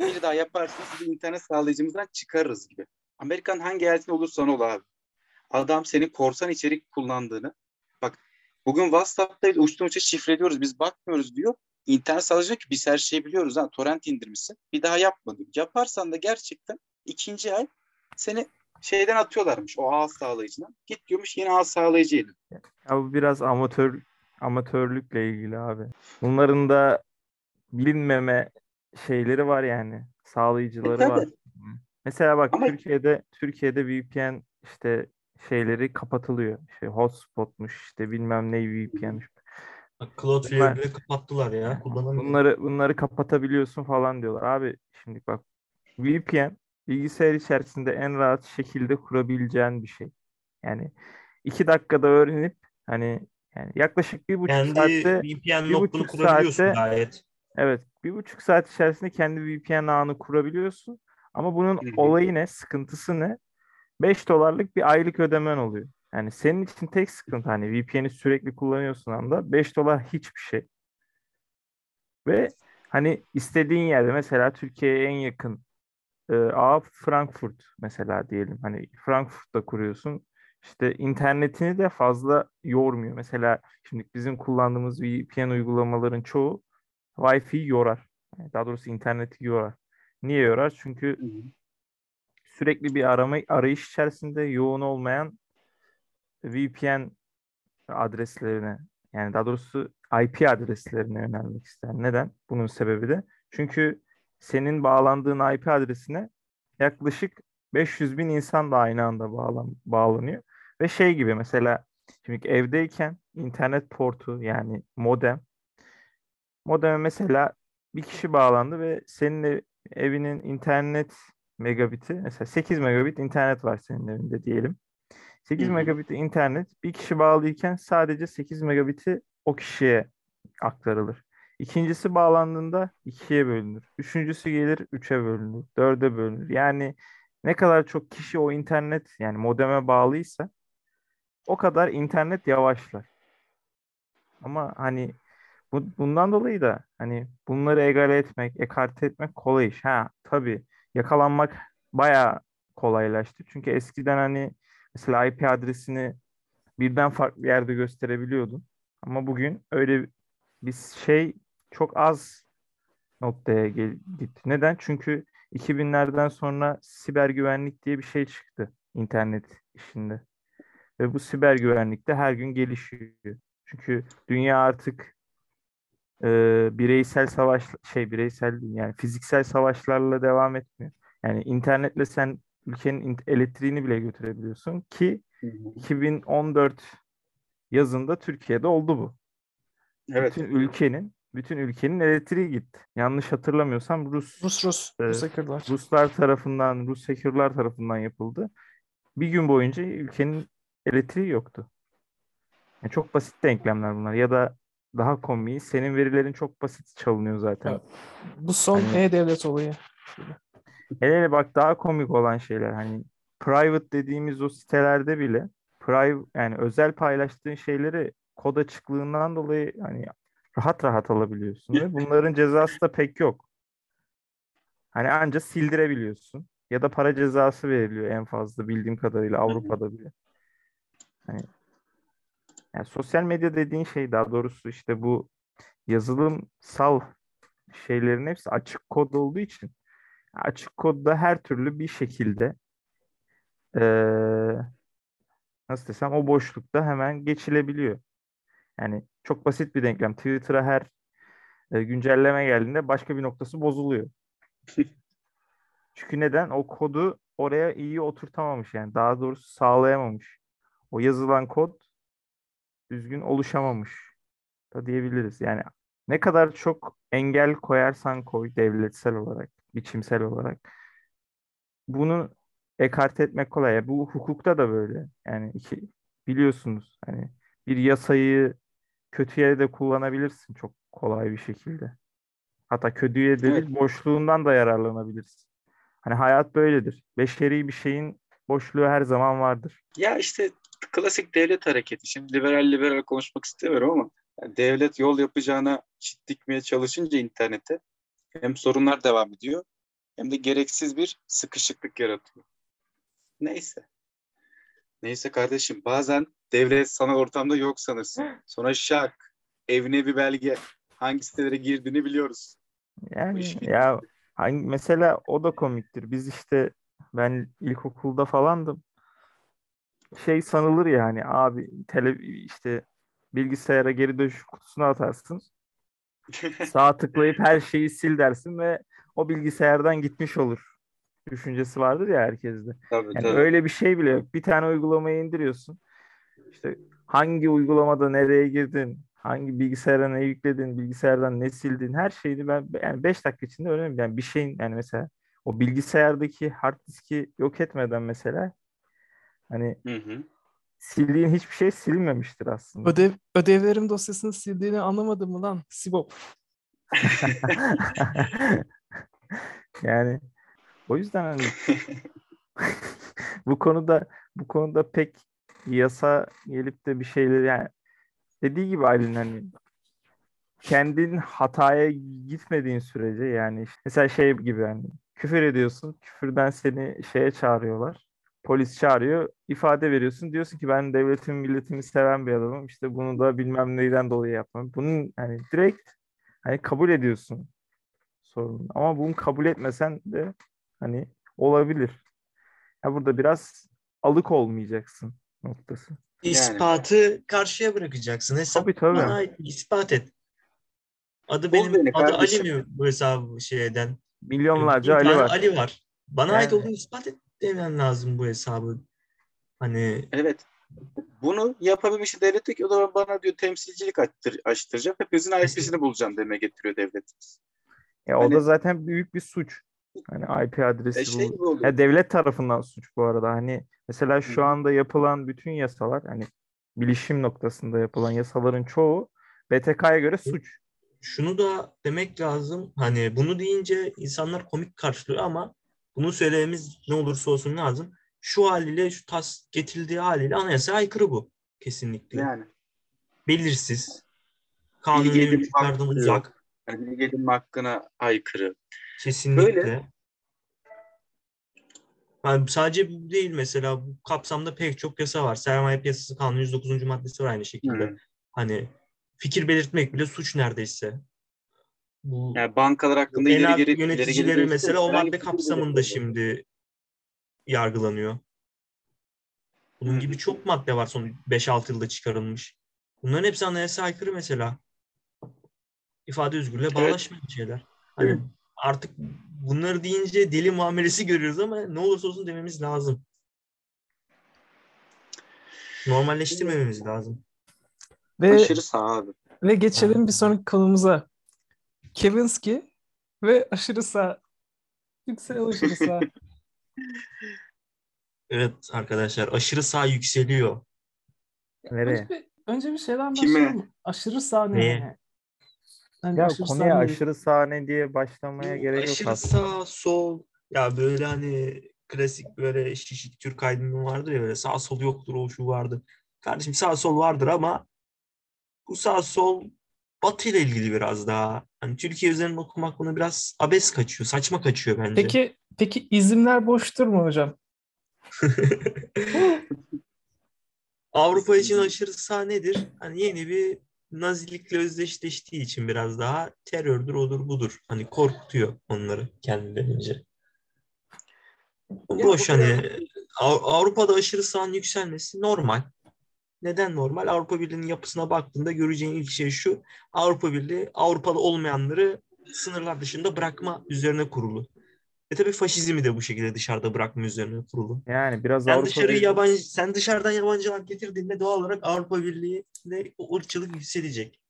Bir daha yaparsanız sizi internet sağlayıcımızdan çıkarırız gibi. Amerikan hangi eyaletinde olursan ol abi. Adam senin korsan içerik kullandığını bak bugün WhatsApp'ta uçtan uça şifreliyoruz biz bakmıyoruz diyor. İnternet sağlayıcı ki biz her şeyi biliyoruz ha torrent indirmişsin. Bir daha yapma diyor. Yaparsan da gerçekten ikinci ay seni şeyden atıyorlarmış o ağ sağlayıcından. Git diyormuş yeni ağ sağlayıcı edin. Ya bu biraz amatör amatörlükle ilgili abi. Bunların da bilinmeme şeyleri var yani. Sağlayıcıları E, var. Mesela bak Ama- Türkiye'de Türkiye'de VPN işte şeyleri kapatılıyor. İşte hotspotmuş işte bilmem ne VPN'miş. Bak, Cloudflare Bunlar- bile kapattılar ya. Kullanamıyor. Bunları bunları kapatabiliyorsun falan diyorlar. Abi şimdi bak VPN bilgisayar içerisinde en rahat şekilde kurabileceğin bir şey. Yani iki dakikada öğrenip hani yani yaklaşık bir buçuk Kendi saatte VPN bir buçuk saatte- gayet. evet bir buçuk saat içerisinde kendi VPN ağını kurabiliyorsun. Ama bunun olayı ne? Sıkıntısı ne? 5 dolarlık bir aylık ödemen oluyor. Yani senin için tek sıkıntı hani VPN'i sürekli kullanıyorsun anda 5 dolar hiçbir şey. Ve hani istediğin yerde mesela Türkiye'ye en yakın e, ağ Frankfurt mesela diyelim. Hani Frankfurt'ta kuruyorsun. İşte internetini de fazla yormuyor. Mesela şimdi bizim kullandığımız VPN uygulamaların çoğu Wi-Fi yorar. Yani daha doğrusu interneti yorar. Niye yorar? Çünkü sürekli bir arama arayış içerisinde yoğun olmayan VPN adreslerine yani daha doğrusu IP adreslerine yönelmek ister. Neden? Bunun sebebi de çünkü senin bağlandığın IP adresine yaklaşık 500 bin insan da aynı anda bağlan bağlanıyor. Ve şey gibi mesela şimdi evdeyken internet portu yani modem modeme mesela bir kişi bağlandı ve senin ev- evinin internet megabiti mesela 8 megabit internet var senin evinde diyelim. 8 Hı hı. megabit internet bir kişi bağlıyken sadece 8 megabiti o kişiye aktarılır. İkincisi bağlandığında ikiye bölünür. Üçüncüsü gelir üçe bölünür. Dörde bölünür. Yani ne kadar çok kişi o internet yani modeme bağlıysa o kadar internet yavaşlar. Ama hani bu, bundan dolayı da hani bunları egale etmek, ekarte etmek kolay iş. Ha tabii yakalanmak bayağı kolaylaştı. Çünkü eskiden hani mesela IP adresini birden farklı yerde gösterebiliyordun. Ama bugün öyle bir şey çok az noktaya gel- gitti. Neden? Çünkü 2000'lerden sonra siber güvenlik diye bir şey çıktı internet işinde. Ve bu siber güvenlik de her gün gelişiyor. Çünkü dünya artık e, bireysel savaş şey bireysel yani fiziksel savaşlarla devam etmiyor. Yani internetle sen ülkenin in- elektriğini bile götürebiliyorsun ki 2014 yazında Türkiye'de oldu bu. Evet. Bütün ülkenin bütün ülkenin elektriği gitti. Yanlış hatırlamıyorsam Rus Rus Rus. Evet. Rus hackerlar. Ruslar tarafından, Rus hackerlar tarafından yapıldı. Bir gün boyunca ülkenin elektriği yoktu. Yani çok basit denklemler bunlar. Ya da daha komiği senin verilerin çok basit çalınıyor zaten. Evet. Bu son Hani- e-devlet olayı. Hele hele bak daha komik olan şeyler hani private dediğimiz o sitelerde bile private yani özel paylaştığın şeyleri kod açıklığından dolayı hani rahat rahat alabiliyorsun ve [laughs] bunların cezası da pek yok. Hani anca sildirebiliyorsun ya da para cezası veriliyor en fazla bildiğim kadarıyla Avrupa'da bile. Hani yani sosyal medya dediğin şey daha doğrusu işte bu yazılımsal şeylerin hepsi açık kod olduğu için açık kodda her türlü bir şekilde eee, nasıl desem o boşlukta hemen geçilebiliyor. Yani çok basit bir denklem. Twitter'a her e, güncelleme geldiğinde başka bir noktası bozuluyor. [laughs] Çünkü neden? O kodu oraya iyi oturtamamış yani. Daha doğrusu sağlayamamış. O yazılan kod düzgün oluşamamış da diyebiliriz. Yani ne kadar çok engel koyarsan koy devletsel olarak, biçimsel olarak bunu ekart etmek kolay. Bu hukukta da böyle. Yani iki, biliyorsunuz hani bir yasayı kötüye de kullanabilirsin çok kolay bir şekilde. Hatta kötüye de değil, Evet. boşluğundan da yararlanabilirsin. Hani hayat böyledir. Beşeri bir şeyin boşluğu her zaman vardır. Ya işte klasik devlet hareketi. Şimdi liberal liberal konuşmak istemiyorum ama yani devlet yol yapacağına çit dikmeye çalışınca internete hem sorunlar devam ediyor hem de gereksiz bir sıkışıklık yaratıyor. Neyse. Neyse kardeşim bazen devlet sanal ortamda yok sanırsın. Sonra şak evine bir belge hangi sitelere girdiğini biliyoruz. Yani ya hangi mesela o da komiktir. Biz işte ben ilkokulda falandım. Şey sanılır yani abi tele işte bilgisayara geri dönüş kutusuna atarsın. [laughs] Sağ tıklayıp her şeyi sil dersin ve o bilgisayardan gitmiş olur. Düşüncesi vardır ya herkeste. Tabii, Yani tabii. öyle bir şey bile yok. Bir tane uygulamayı indiriyorsun. İşte hangi uygulamada nereye girdin, hangi bilgisayara ne yükledin, bilgisayardan ne sildin, her şeyini ben yani 5 dakika içinde öğrenirim. Yani bir şeyin yani mesela o bilgisayardaki hard diski yok etmeden mesela hani Hı hı. sildiğin hiçbir şey silinmemiştir aslında. Ödev, ödevlerim dosyasını sildiğini anlamadın mı lan? Sibop. [laughs] [laughs] Yani o yüzden hani [laughs] bu konuda bu konuda pek yasa gelip de bir şeyleri yani dediği gibi Aylin hani kendin hataya gitmediğin sürece yani işte mesela şey gibi hani küfür ediyorsun küfürden seni şeye çağırıyorlar polis çağırıyor ifade veriyorsun. Diyorsun ki ben devletimi milletimi seven bir adamım işte bunu da bilmem neyden dolayı yapmam. Bunun hani direkt hani kabul ediyorsun sorun ama bunu kabul etmesen de hani olabilir ya burada biraz alık olmayacaksın noktası. İspatı karşıya bırakacaksın. Hesap Tabii tabii. bana ispat et. Adı Bul benim beni adı kardeşim. Ali mi bu hesabı şeyden? Milyonlarca Bir Ali var. Ali var. Bana Yani- ait olduğunu ispat et demen lazım bu hesabı. Hani Evet. Bunu yapabilmiş devlet diyor ki o zaman bana diyor temsilcilik açtır, açtıracağım. Hepinizin IP'sini bulacağım demeye getiriyor devletimiz. Ya o Hani- da zaten büyük bir suç. Hani IP adresi E şey bu. gibi oluyor. Ya devlet tarafından suç bu arada. Hani mesela şu anda yapılan bütün yasalar hani bilişim noktasında yapılan yasaların çoğu BTK'ya göre suç. şunu da demek lazım. Hani bunu deyince insanlar komik karşılıyor ama bunu söylememiz ne olursa olsun lazım. Şu haliyle şu tas getirildiği haliyle anayasaya aykırı bu. Kesinlikle. Yani. Belirsiz. Kanuni hükümlerden uzak. yani bilgi edinme hakkına aykırı. Kesinlikle. Böyle. Yani sadece bu değil mesela bu kapsamda pek çok yasa var. Sermaye piyasası kanunu 109. maddesi var aynı şekilde. Hı. Hani fikir belirtmek bile suç neredeyse. Bu Yani bankalar hakkında ileri geri ileri geri yöneticileri mesela o madde kapsamında şimdi yargılanıyor. Bunun Hı hı. gibi çok madde var son 5-6 yılda çıkarılmış. Bunların hepsi anayasa aykırı mesela. İfade özgürlüğüne Evet. bağlaşmayan şeyler. Hani Evet. Artık bunları deyince deli muamelesi görüyoruz ama ne olursa olsun dememiz lazım. Normalleştirmememiz lazım. Ve Aşırı sağ abi. ve geçelim bir sonraki konumuza. Kevinski ve aşırı sağ. Yüksel aşırı sağ. [laughs] Evet arkadaşlar aşırı sağ yükseliyor. Nereye? Önce bir, önce bir şeyden Kime? başlayalım. Aşırı sağ ne? Neye? Hani Ya aşırı konuya sağ ne? aşırı sahne diye başlamaya Bu gerek yok aşırı aslında. sağ sol ya böyle hani klasik böyle şişik Türk aydınlığı vardır ya böyle sağ sol yoktur o şu vardı. Kardeşim sağ sol vardır ama bu sağ sol Batı ile ilgili biraz daha. Hani Türkiye üzerine okumak buna biraz abes kaçıyor, saçma kaçıyor bence. Peki peki izimler boştur mu hocam? [laughs] Avrupa için aşırı sağ nedir? Hani yeni bir Nazilikle özdeşleştiği için biraz daha terördür, odur budur. Hani korkutuyor onları kendilerince. Boş bu hani Avrupa'da aşırı sağın yükselmesi normal. Neden normal? Avrupa Birliği'nin yapısına baktığında göreceğin ilk şey şu. Avrupa Birliği Avrupalı olmayanları sınırlar dışında bırakma üzerine kurulu. E tabii faşizmi de bu şekilde dışarıda bırakma üzerine kurulu. Yani biraz Sen Avrupa dışarı Birliği- yabancı, sen dışarıdan yabancılar getirdiğinde doğal olarak Avrupa Birliği'nde o ırkçılık yükselecek.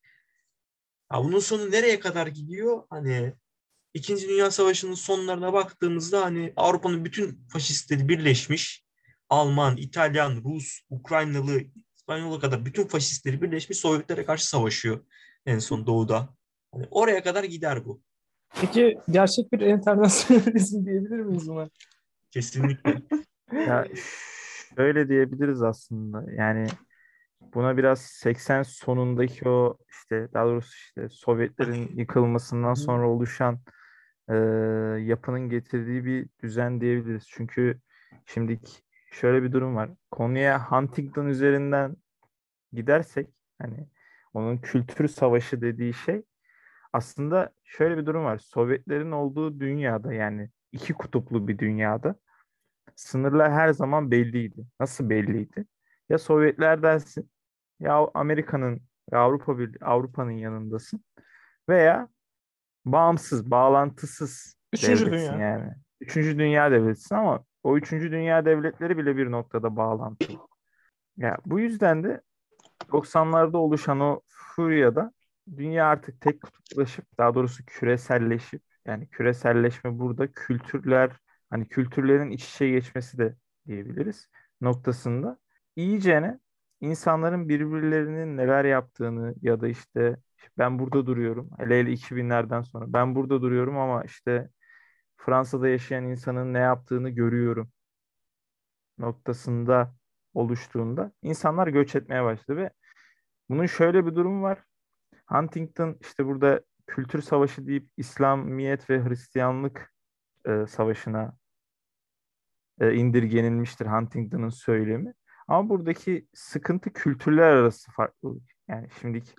Ya bunun sonu nereye kadar gidiyor? Hani İkinci Dünya Savaşı'nın sonlarına baktığımızda hani Avrupa'nın bütün faşistleri birleşmiş. Alman, İtalyan, Rus, Ukraynalı, İspanyol'a kadar bütün faşistleri birleşmiş Sovyetlere karşı savaşıyor en son doğuda. Hani oraya kadar gider bu. Peki gerçek bir internasyonalizm diyebilir miyiz buna? Kesinlikle. Ya şöyle diyebiliriz aslında. Yani buna biraz 80 sonundaki o işte daha doğrusu işte Sovyetlerin yıkılmasından sonra oluşan e, yapının getirdiği bir düzen diyebiliriz. Çünkü şimdi şöyle bir durum var. Konuya Huntington üzerinden gidersek hani onun kültür savaşı dediği şey aslında şöyle bir durum var. Sovyetlerin olduğu dünyada yani iki kutuplu bir dünyada sınırlar her zaman belliydi. Nasıl belliydi? Ya Sovyetler dersin ya Amerika'nın ve Avrupa bir Avrupa'nın yanındasın veya bağımsız, bağlantısız Üçüncü devletsin dünya. yani. Üçüncü dünya devletisin ama o üçüncü dünya devletleri bile bir noktada bağlantılı. Ya bu yüzden de 90'larda oluşan o furyada dünya artık tek kutuplaşıp daha doğrusu küreselleşip yani küreselleşme burada kültürler hani kültürlerin iç içe geçmesi de diyebiliriz noktasında iyicene insanların birbirlerinin neler yaptığını ya da işte ben burada duruyorum hele hele 2000'lerden sonra ben burada duruyorum ama işte Fransa'da yaşayan insanın ne yaptığını görüyorum noktasında oluştuğunda insanlar göç etmeye başladı ve bunun şöyle bir durum var. Huntington işte burada kültür savaşı deyip İslamiyet ve Hristiyanlık e, savaşına e, indirgenilmiştir Huntington'ın söylemi. Ama buradaki sıkıntı kültürler arası farklılık. Yani şimdiki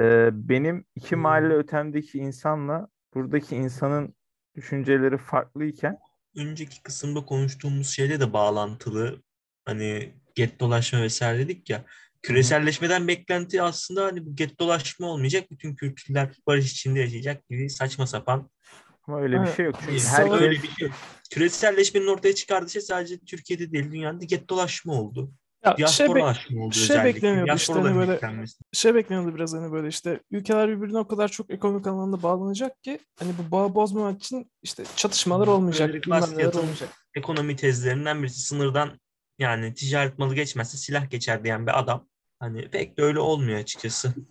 e, benim iki Hmm. mahalle ötemdeki insanla buradaki insanın düşünceleri farklıyken önceki kısımda konuştuğumuz şeyle de bağlantılı. Hani gettolaşma vesaire dedik ya. Küreselleşmeden beklenti aslında hani bu gettolaşma olmayacak. Bütün kültürler barış içinde yaşayacak gibi saçma sapan. ama öyle bir şey yok. Çünkü herkes Öyle bir şey. yok. Küreselleşmenin ortaya çıkardığı şey sadece Türkiye'de değil dünyada gettolaşma oldu. Ya şey, be- Diasporalaşma oldu şey özellikle. bekleniyordu işte hani böyle- şey bekleniyordu biraz hani böyle işte ülkeler birbirine o kadar çok ekonomik anlamda bağlanacak ki hani bu bağı bozmamak için işte çatışmalar olmayacak, Bastiat'ın olmayacak. ekonomi tezlerinden birisi sınırdan yani ticaret malı geçmezse silah geçer diyen bir adam. Hani pek de öyle olmuyor açıkçası. [laughs]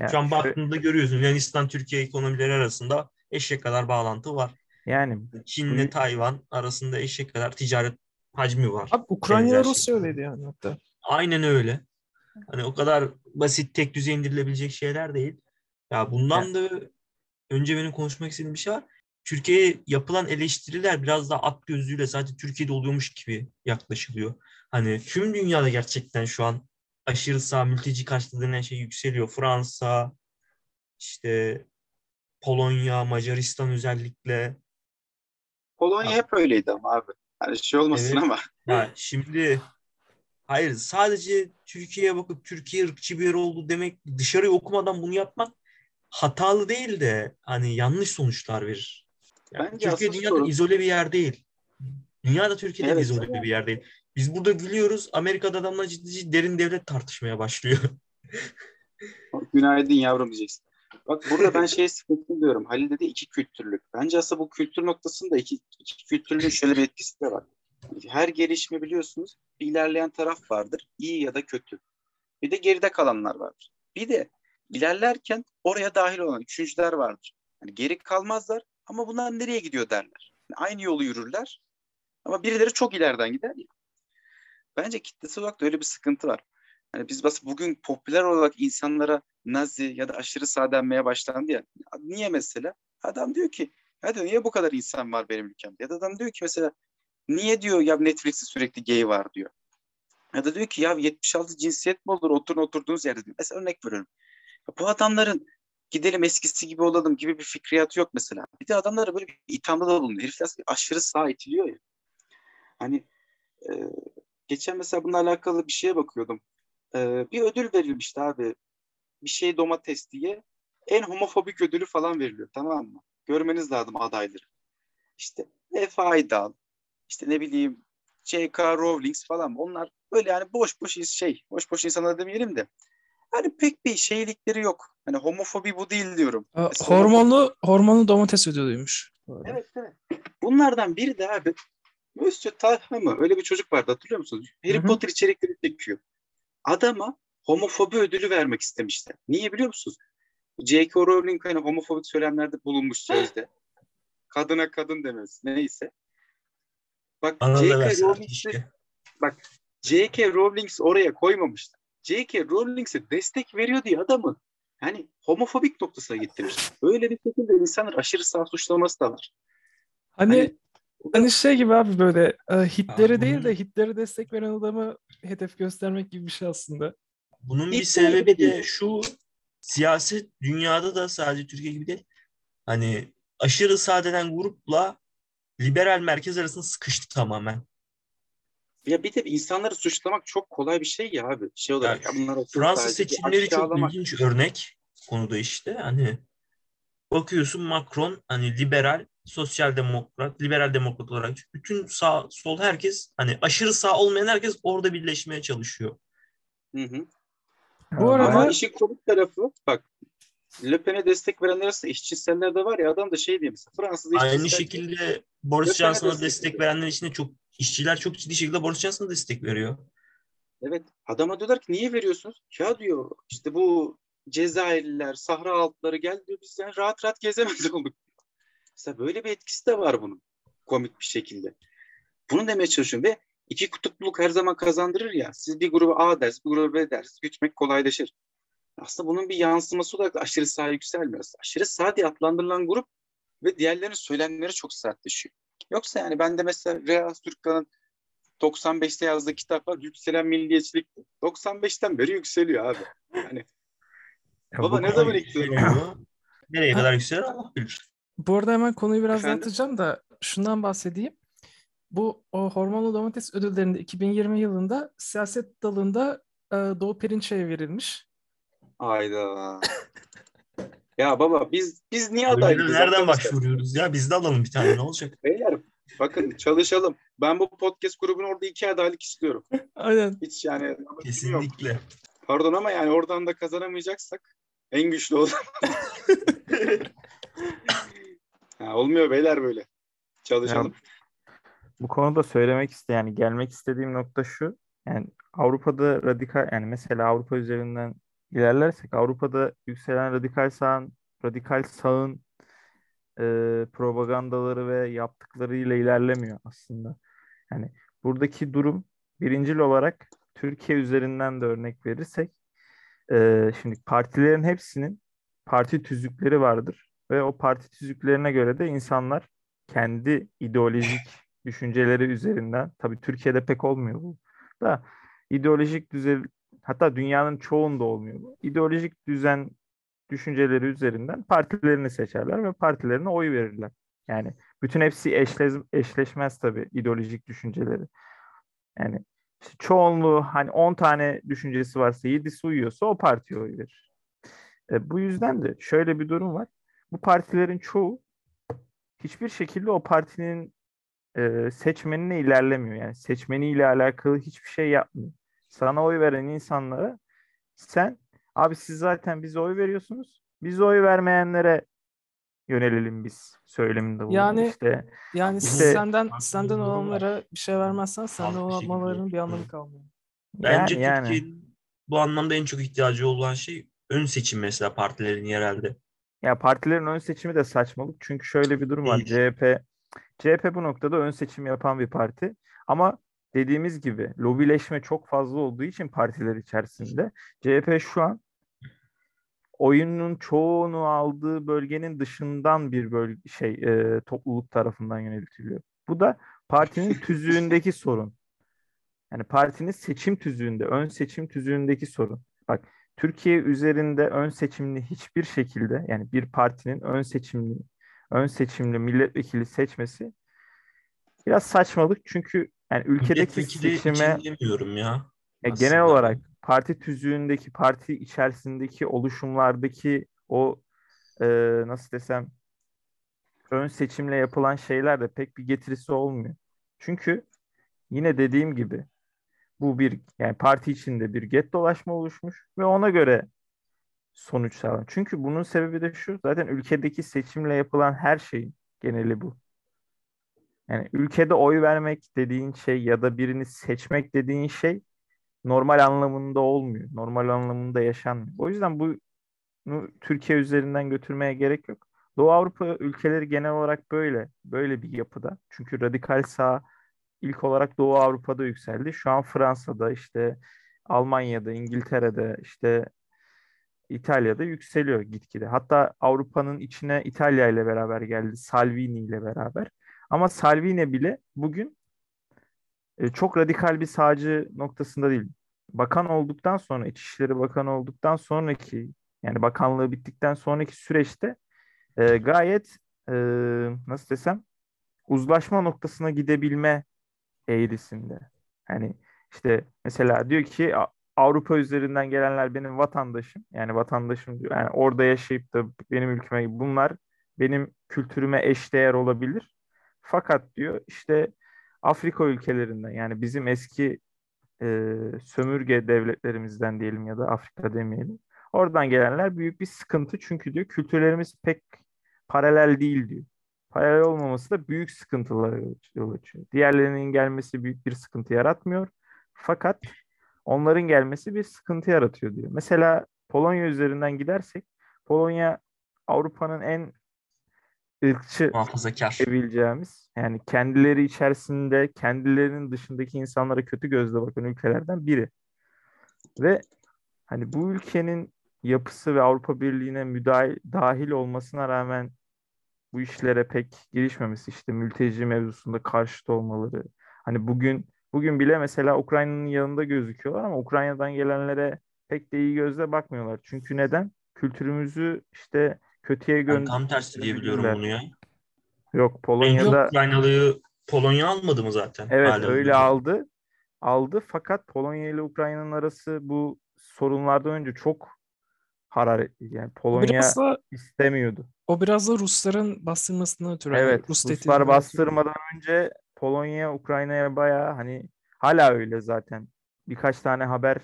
Yani Şu an şöyle- baktığında görüyorsun Yunanistan Türkiye ekonomileri arasında eşek kadar bağlantı var. yani Çin'le Bu- Tayvan arasında eşek kadar ticaret hacmi var. Abi Ukrayna Benzer Rusya öyleydi yani hatta. Aynen öyle. Hani o kadar basit tek düzey indirilebilecek şeyler değil. Ya bundan da önce benim konuşmak istediğim bir şey var. Türkiye'ye yapılan eleştiriler biraz daha at gözlüğüyle sadece Türkiye'de oluyormuş gibi yaklaşılıyor. Hani tüm dünyada gerçekten şu an aşırı sağ mülteci karşıtı denen şey yükseliyor. Fransa, işte Polonya, Macaristan özellikle. Polonya Abi. hep öyleydi ama abi. Hani şey olmasın Evet. ama. Ya şimdi hayır sadece Türkiye'ye bakıp Türkiye ırkçı bir yer oldu demek dışarıyı okumadan bunu yapmak hatalı değil de hani yanlış sonuçlar verir. Yani Bence Türkiye dünyada sorun- izole bir yer değil. Dünyada Türkiye'de Evet. izole bir yer değil. Biz burada gülüyoruz. Amerika'da adamlar ciddi ciddi derin devlet tartışmaya başlıyor. [laughs] Günaydın yavrum diyeceksin. Bak burada ben şey [laughs] sıkıntı diyorum. Halil dedi iki kültürlük. Bence aslında bu kültür noktasında iki, iki kültürlüğün şöyle bir etkisi de var. Her gelişme biliyorsunuz bir ilerleyen taraf vardır. iyi ya da kötü. Bir de geride kalanlar vardır. Bir de ilerlerken oraya dahil olan üçüncüler vardır. Yani geri kalmazlar ama bunlar nereye gidiyor derler. Yani aynı yolu yürürler ama birileri çok ileriden gider ya. Bence kitlesel olarak da öyle bir sıkıntı var. Yani biz bas bugün popüler olarak insanlara Nazi ya da aşırı sağ denmeye başlandı ya. Niye mesela? Adam diyor ki hadi niye bu kadar insan var benim ülkemde? Ya da adam diyor ki mesela niye diyor ya Netflix'te sürekli gay var diyor. Ya da diyor ki ya 76 cinsiyet mi olur oturun oturduğunuz yerde diyor. Mesela örnek veriyorum. Ya bu adamların gidelim eskisi gibi olalım gibi bir fikriyatı yok mesela. Bir de adamlara böyle bir ithamda da bulunuyor. Herifler aşırı sağ itiliyor ya. Hani e, geçen mesela bununla alakalı bir şeye bakıyordum. E, bir ödül verilmişti abi. Bir şey domates diye. En homofobik ödülü falan veriliyor tamam mı? Görmeniz lazım adayları. İşte Efe Aydal, işte ne bileyim J.K. Rowling falan onlar böyle yani boş boş şey, boş boş insanlar demeyelim de hani pek bir şeylikleri yok. Hani homofobi bu değil diyorum. Aa, hormonlu hormonlu domates ödülüymüş. Evet evet. Bunlardan biri de abi Monsieur Talha mı? Öyle bir çocuk vardı hatırlıyor musunuz? Harry Hı hı. Potter içerikleri çekiyor. Adama homofobi ödülü vermek istemişler. Niye biliyor musunuz? J.K. Rowling hani homofobik söylemlerde bulunmuş sözde. Kadına kadın demez. Neyse. Bak J.K. Rowling'i keşke. J.K. Rowling oraya koymamışlar. J.K. Rowling'e destek veriyor diye adamı yani homofobik noktasına getirmiş. Öyle bir şekilde insanlar aşırı sağ suçlaması da var. Hani Hani- hani şey gibi abi böyle e, Hitler'i Aa, değil de Hitler'e destek veren adamı hedef göstermek gibi bir şey aslında. Bunun bir sebebi de şu siyaset dünyada da sadece Türkiye gibi değil. Hani aşırı sağ denen grupla liberal merkez arasında sıkıştı tamamen. Ya bir de insanları suçlamak çok kolay bir şey ya abi. Şey olarak ya bunlar Fransız seçimleri çok ilginç örnek konuda işte. Hani bakıyorsun Macron hani liberal, sosyal demokrat, liberal demokrat olarak bütün sağ sol herkes hani aşırı sağ olmayan herkes orada birleşmeye çalışıyor. Hı hı. Bu arada Ama işin komik tarafı bak Le Pen'e destek verenler arasında işçiseller de var ya adam da şey diyor mesela Fransız Aynı şekilde Boris Johnson'a destek destek verenler içinde çok işçiler çok ciddi şekilde Boris Johnson'a destek veriyor. Evet adama diyorlar ki niye veriyorsunuz? Ya diyor işte bu Cezayirliler, Sahra altları gel diyor biz yani rahat rahat gezemez [laughs] olduk. Mesela böyle bir etkisi de var bunun komik bir şekilde. Bunu demeye çalışıyorum ve iki kutupluluk her zaman kazandırır ya. Siz bir gruba A ders, bir gruba B ders gütmek kolaylaşır. Aslında bunun bir yansıması olarak aşırı sağ yükselmiyor. Aşırı sağ diye adlandırılan grup ve diğerlerinin söylemleri çok sertleşiyor. Yoksa yani ben de mesela Real Türkkan'ın 95'te yazdığı kitap var. Yükselen milliyetçilik. 95'ten beri yükseliyor abi. Yani Ya Baba ne zaman Yükseliyor. Nereye kadar Allah bilir. bu arada hemen konuyu biraz Efendim? dağıtacağım da şundan bahsedeyim. Bu o hormonlu domates ödüllerinde 2020 yılında siyaset dalında e, Doğu Perinçek'e verilmiş. Hayda. [laughs] ya baba biz biz niye Ödülü adayız? nereden başvuruyoruz ya? Biz de alalım bir tane ne olacak? [laughs] Beyler bakın çalışalım. Ben bu podcast grubun orada iki adaylık istiyorum. Aynen. Hiç yani yok. Kesinlikle. Pardon ama yani oradan da kazanamayacaksak en güçlü o zaman. [laughs] ha, olmuyor beyler böyle. Çalışalım. bu konuda söylemek iste yani gelmek istediğim nokta şu. Yani Avrupa'da radikal yani mesela Avrupa üzerinden ilerlersek Avrupa'da yükselen radikal sağın radikal sağın e, propagandaları ve yaptıklarıyla ilerlemiyor aslında. Yani buradaki durum birincil olarak Türkiye üzerinden de örnek verirsek e, şimdi partilerin hepsinin parti tüzükleri vardır ve o parti tüzüklerine göre de insanlar kendi ideolojik düşünceleri üzerinden tabii Türkiye'de pek olmuyor bu da ideolojik düzen hatta dünyanın çoğunda olmuyor bu. İdeolojik düzen düşünceleri üzerinden partilerini seçerler ve partilerine oy verirler. Yani bütün hepsi eşleş, eşleşmez tabii ideolojik düşünceleri. Yani işte çoğunluğu hani 10 tane düşüncesi varsa 7'si uyuyorsa o partiye oy verir. E, bu yüzden de şöyle bir durum var. Bu partilerin çoğu hiçbir şekilde o partinin e, seçmenine ilerlemiyor. Yani seçmeniyle alakalı hiçbir şey yapmıyor. Sana oy veren insanlara sen abi siz zaten bize oy veriyorsunuz. Biz oy vermeyenlere yönelelim biz söyleminde bulundu. Yani- işte Yani İşte- senden senden olanlara bir şey vermezsen senden olmalarının bir anlamı kalmıyor. Bence yani, yani. Türkiye'nin bu anlamda en çok ihtiyacı olan şey ön seçim mesela partilerin yerelde. Ya partilerin ön seçimi de saçmalık. Çünkü şöyle bir durum var. CHP CHP bu noktada ön seçim yapan bir parti. Ama dediğimiz gibi lobileşme çok fazla olduğu için partiler içerisinde CHP şu an oyunun çoğunu aldığı bölgenin dışından bir bölge şey e, topluluk tarafından yönetiliyor. Bu da partinin [laughs] tüzüğündeki sorun. Yani partinin seçim tüzüğünde, ön seçim tüzüğündeki sorun. Bak Türkiye üzerinde ön seçimli hiçbir şekilde yani bir partinin ön seçimli ön seçimli milletvekili seçmesi biraz saçmalık çünkü yani ülkedeki seçime için demiyorum ya. e, genel olarak parti tüzüğündeki, parti içerisindeki oluşumlardaki o e, nasıl desem ön seçimle yapılan şeyler de pek bir getirisi olmuyor. Çünkü yine dediğim gibi bu bir yani parti içinde bir get dolaşma oluşmuş ve ona göre sonuç sağlan. Çünkü bunun sebebi de şu zaten ülkedeki seçimle yapılan her şeyin geneli bu. Yani ülkede oy vermek dediğin şey ya da birini seçmek dediğin şey normal anlamında olmuyor. Normal anlamında yaşanmıyor. O yüzden bunu Türkiye üzerinden götürmeye gerek yok. Doğu Avrupa ülkeleri genel olarak böyle. Böyle bir yapıda. Çünkü radikal sağ ilk olarak Doğu Avrupa'da yükseldi. Şu an Fransa'da işte Almanya'da, İngiltere'de işte İtalya'da yükseliyor gitgide. Hatta Avrupa'nın içine İtalya ile beraber geldi. Salvini ile beraber. Ama Salvini bile bugün e, çok radikal bir sağcı noktasında değil. Bakan olduktan sonra, İçişleri Bakanı olduktan sonraki yani bakanlığı bittikten sonraki süreçte e, gayet e, nasıl desem uzlaşma noktasına gidebilme eğrisinde. Hani işte mesela diyor ki "A- Avrupa üzerinden gelenler benim vatandaşım. Yani vatandaşım diyor. Yani orada yaşayıp da benim ülkeme bunlar benim kültürüme eşdeğer olabilir. Fakat diyor işte Afrika ülkelerinden yani bizim eski e, sömürge devletlerimizden diyelim ya da Afrika demeyelim. Oradan gelenler büyük bir sıkıntı çünkü diyor kültürlerimiz pek paralel değil diyor. Paralel olmaması da büyük sıkıntılara yol- açıyor. Diğerlerinin gelmesi büyük bir sıkıntı yaratmıyor. Fakat onların gelmesi bir sıkıntı yaratıyor diyor. Mesela Polonya üzerinden gidersek Polonya Avrupa'nın en ırkçı Muhafazakar. diyebileceğimiz yani kendileri içerisinde kendilerinin dışındaki insanlara kötü gözle bakan ülkelerden biri. Ve hani bu ülkenin yapısı ve Avrupa Birliği'ne müdahil, dahil olmasına rağmen bu işlere pek girişmemesi işte mülteci mevzusunda karşıt olmaları. Hani bugün bugün bile mesela Ukrayna'nın yanında gözüküyorlar ama Ukrayna'dan gelenlere pek de iyi gözle bakmıyorlar. Çünkü neden? Kültürümüzü işte kötüye Ben gön tam tersi diye biliyorum bunu ya. Yok En Polonya'da çok Ukraynalıyı Polonya almadı mı zaten? Evet Hali öyle hazırda? aldı. Aldı fakat Polonya ile Ukrayna'nın arası bu sorunlardan önce çok hararetli. Yani Polonya biraz da istemiyordu. o biraz da Rusların bastırmasından ötürü. Evet, Rus Ruslar tehdidinin ötürü. bastırmadan önce Polonya Ukrayna'ya bayağı hani hala öyle zaten. Birkaç tane haber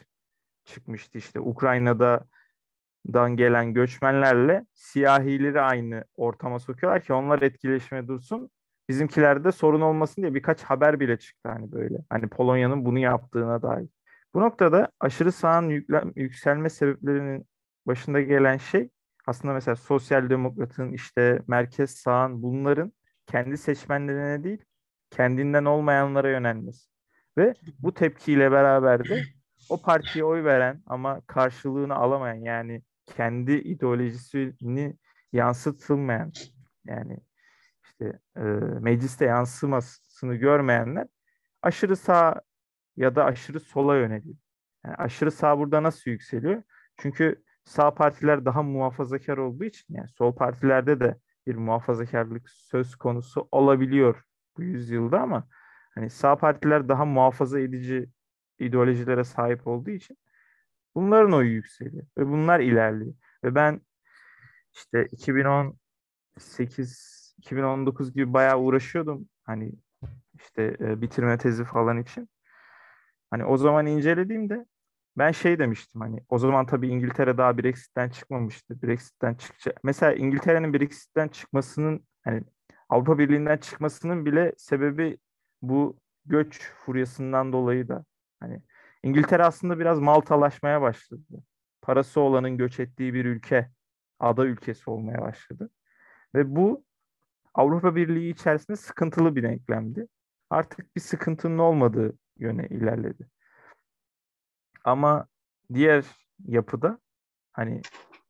çıkmıştı işte Ukrayna'da dan gelen göçmenlerle siyahileri aynı ortama sokuyorlar ki onlar etkileşime dursun. Bizimkilerde sorun olmasın diye birkaç haber bile çıktı hani böyle. Hani Polonya'nın bunu yaptığına dair. Bu noktada aşırı sağın yükselme sebeplerinin başında gelen şey aslında mesela sosyal demokratın işte merkez sağın bunların kendi seçmenlerine değil kendinden olmayanlara yönelmesi. Ve bu tepkiyle beraber de o partiye oy veren ama karşılığını alamayan yani kendi ideolojisini yansıtılmayan yani işte e, mecliste yansımasını görmeyenler aşırı sağ ya da aşırı sola yöneliyor. Yani aşırı sağ burada nasıl yükseliyor? Çünkü sağ partiler daha muhafazakar olduğu için yani sol partilerde de bir muhafazakarlık söz konusu olabiliyor bu yüzyılda ama hani sağ partiler daha muhafaza edici ideolojilere sahip olduğu için bunların oyu yükseliyor ve bunlar ilerliyor. Ve ben işte 2018 2019 gibi bayağı uğraşıyordum hani işte e, bitirme tezi falan için. Hani o zaman incelediğimde ben şey demiştim hani o zaman tabii İngiltere daha Brexit'ten çıkmamıştı. Brexit'ten çıkacak. Mesela İngiltere'nin Brexit'ten çıkmasının hani Avrupa Birliği'nden çıkmasının bile sebebi bu göç furyasından dolayı da hani İngiltere aslında biraz Maltalaşmaya başladı. Parası olanın göç ettiği bir ülke, ada ülkesi olmaya başladı. Ve bu Avrupa Birliği içerisinde sıkıntılı bir denklemdi. Artık bir sıkıntının olmadığı yöne ilerledi. Ama diğer yapıda hani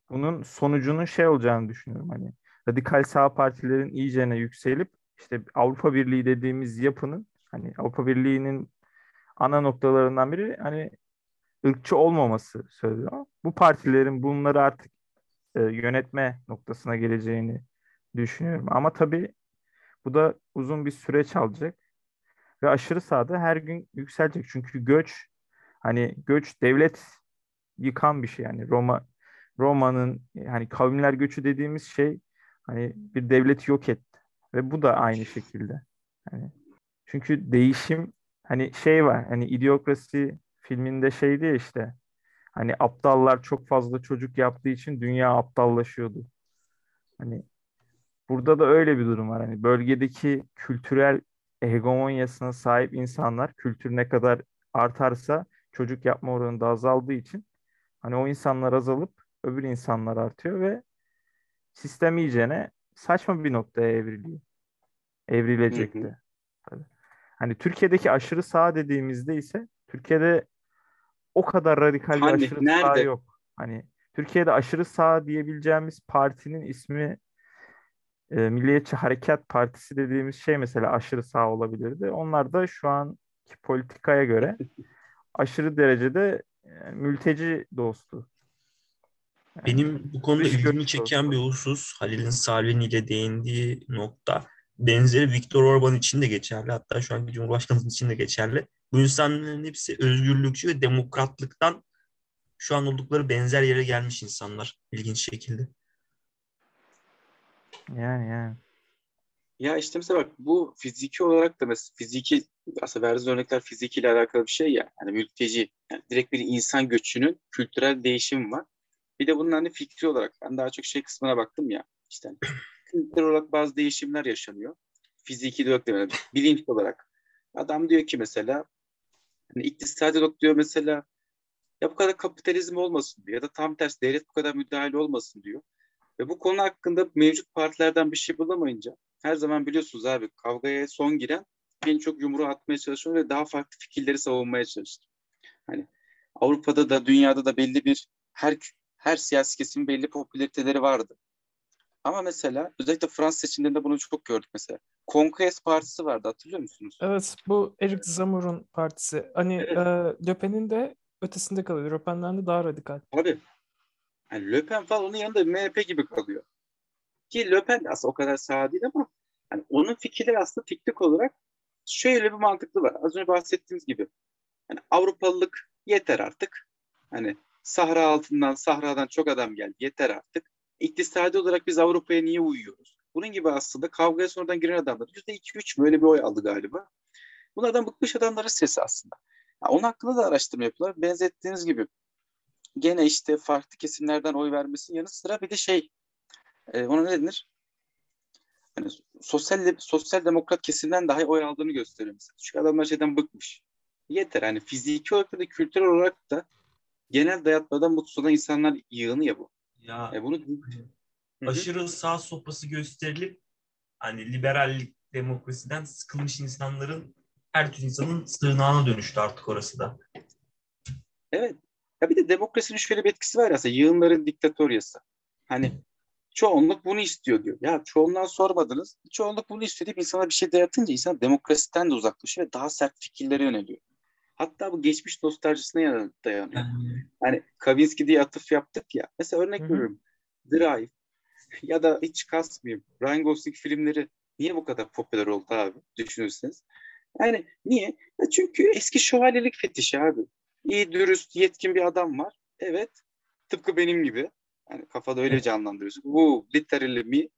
bunun sonucunun şey olacağını düşünüyorum. Hani radikal sağ partilerin iyicene yükselip işte Avrupa Birliği dediğimiz yapının hani Avrupa Birliği'nin ana noktalarından biri hani ırkçı olmaması söylüyor. Bu partilerin bunları artık e, yönetme noktasına geleceğini düşünüyorum. Ama tabii bu da uzun bir süreç alacak ve aşırı sağda her gün yükselecek. Çünkü göç hani göç devlet yıkan bir şey yani Roma Roma'nın hani kavimler göçü dediğimiz şey hani bir devleti yok etti ve bu da aynı şekilde. Hani çünkü değişim hani şey var hani idiokrasi filminde şeydi ya işte hani aptallar çok fazla çocuk yaptığı için dünya aptallaşıyordu. Hani burada da öyle bir durum var. Hani bölgedeki kültürel hegemonyasına sahip insanlar kültür ne kadar artarsa çocuk yapma oranı da azaldığı için hani o insanlar azalıp öbür insanlar artıyor ve sistem iyicene saçma bir noktaya evriliyor. Evrilecekti. Tabii. Hani Türkiye'deki aşırı sağ dediğimizde ise Türkiye'de o kadar radikal bir Hani, aşırı nerede? sağ yok. Hani Türkiye'de aşırı sağ diyebileceğimiz partinin ismi e, Milliyetçi Hareket Partisi dediğimiz şey mesela aşırı sağ olabilirdi. Onlar da şu anki politikaya göre [laughs] aşırı derecede e, mülteci dostu. Yani Benim bu konuda ilgimi çeken dostu. bir husus Halil'in Salvini ile değindiği nokta benzeri Viktor Orban için de geçerli. Hatta şu anki Cumhurbaşkanımız için de geçerli. Bu insanların hepsi özgürlükçü ve demokratlıktan şu an oldukları benzer yere gelmiş insanlar ilginç şekilde. Yani yani. Ya işte mesela bak bu fiziki olarak da mesela fiziki aslında verdiğiniz örnekler fizikiyle alakalı bir şey ya. Yani mülteci yani direkt bir insan göçünün kültürel değişimi var. Bir de bunun hani fikri olarak ben daha çok şey kısmına baktım ya. İşte hani kültürel olarak bazı değişimler yaşanıyor. Fiziki de yok demedim. [laughs] Bilinç olarak. Adam diyor ki mesela hani iktisadi olarak diyor mesela ya bu kadar kapitalizm olmasın diyor. Ya da tam tersi devlet bu kadar müdahale olmasın diyor. Ve bu konu hakkında mevcut partilerden bir şey bulamayınca her zaman biliyorsunuz abi kavgaya son giren en çok yumruğu atmaya çalışıyor ve daha farklı fikirleri savunmaya çalıştı. Hani Avrupa'da da dünyada da belli bir her her siyasi kesimin belli popülariteleri vardı. Ama mesela özellikle Fransız seçimlerinde bunu çok gördük mesela. Conquest Partisi vardı hatırlıyor musunuz? Evet bu Eric Zemmour'un partisi. Hani Evet. e, Le Pen'in de ötesinde kalıyor. Le Pen'den de daha radikal. Abi yani Le Pen falan onun yanında MHP gibi kalıyor. Ki Le Pen de aslında o kadar sağ değil ama yani onun fikirleri aslında teknik olarak şöyle bir mantıklı var. Az önce bahsettiğimiz gibi. Yani Avrupalılık yeter artık. Hani Sahra altından, Sahra'dan çok adam geldi. Yeter artık. İktisadi olarak biz Avrupa'ya niye uyuyoruz? Bunun gibi aslında kavgaya sonradan giren adamlar %2-3 böyle bir oy aldı galiba. Bunlardan bıkmış adamların sesi aslında. Ya onun hakkında da araştırma yapıyorlar. Benzettiğiniz gibi gene işte farklı kesimlerden oy vermesinin yanı sıra bir de şey e, ona ne denir? Hani sosyal sosyal demokrat kesimden daha oy aldığını gösteriyor. Çünkü adamlar şeyden bıkmış. Yeter hani fiziki olarak da kültürel olarak da genel dayatmadan mutsuz olan insanlar yığını ya bu. Ya E bunu Hı hı. aşırı sağ sopası gösterilip hani liberallik demokrasiden sıkılmış insanların her tür insanın sığınağına dönüştü artık orası da. Evet. Ya bir de demokrasinin şöyle bir etkisi var ya aslında yığınların diktatoryası. Hani çoğunluk bunu istiyor diyor. Ya çoğunluğa sormadınız. Çoğunluk bunu istiyor deyip insana bir şey dayatınca insan demokrasiden de uzaklaşıyor ve daha sert fikirlere yöneliyor. Hatta bu geçmiş nostaljisine dayanıyor. Yani Kavinsky diye atıf yaptık ya. Mesela örnek veriyorum. Drive [laughs] ya da hiç kasmayayım. Ryan Gosling filmleri niye bu kadar popüler oldu abi düşünürseniz. Yani niye? Ya çünkü eski şövalyelik fetişi abi. İyi, dürüst, yetkin bir adam var. Evet. Tıpkı benim gibi. Yani kafada öyle canlandırıyorsun. Bu literally me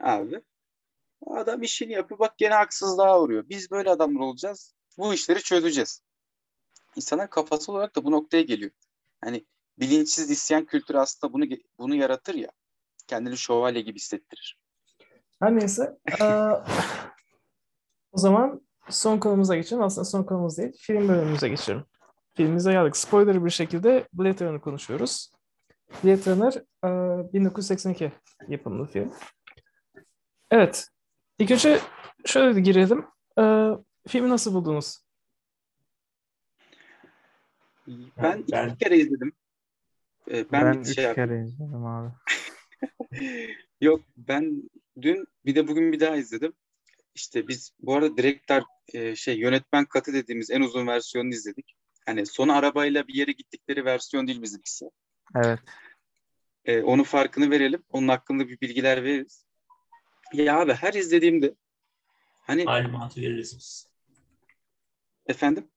abi. Adam işini yapıyor. Bak gene haksızlığa uğruyor. Biz böyle adamlar olacağız. Bu işleri çözeceğiz. İnsanlar kafası olarak da bu noktaya geliyor. Hani bilinçsiz isyan kültürü aslında bunu bunu yaratır ya. Kendini şövalye gibi hissettirir. Her neyse. o zaman son konumuza geçelim. Aslında son konumuz değil. Film bölümümüze geçelim. Filmimize geldik. Spoiler bir şekilde Blade Runner'ı konuşuyoruz. Blade Runner eee, 1982 yapımlı film. Evet. İlk önce şöyle girelim. Filmi nasıl buldunuz? Ben iki ben- kere izledim. Ee, Ben, ben, bir üç şey kere izledim abi. [laughs] Yok ben dün bir de bugün bir daha izledim. İşte biz bu arada direktör e, şey yönetmen katı dediğimiz en uzun versiyonunu izledik. Hani son arabayla bir yere gittikleri versiyon değil bizimkisi. Evet. E, onun farkını verelim. Onun hakkında bir bilgiler veririz. Ya abi her izlediğimde hani Malumatı veririz biz. efendim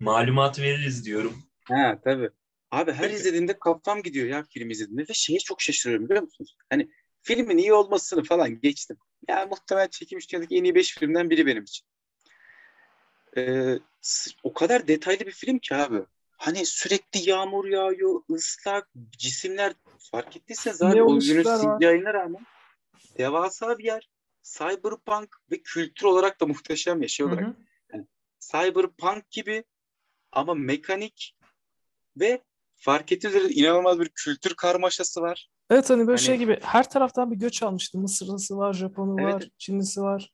Malumatı veririz diyorum. Ha tabii. Abi her izlediğimde kafam gidiyor ya film izlediğimde ve şeye çok şaşırıyorum biliyor musunuz? Hani filmin iyi olmasını falan geçtim. Ya muhtemelen çekilmiş dünyadaki en iyi 5 filmden biri benim için. Ee, o kadar detaylı bir film ki abi. Hani sürekli yağmur yağıyor, ıslak, cisimler fark ettiyseniz abi Ne o günün. CGI'ine rağmen devasa bir yer. Cyberpunk ve kültür olarak da muhteşem ya şey hı. cyberpunk gibi ama mekanik ve fark ettiğiniz inanılmaz bir kültür karmaşası var. Evet hani böyle Hani- şey gibi her taraftan bir göç almıştı. Mısırlısı var, Japonu Evet. var, Çinlisi var.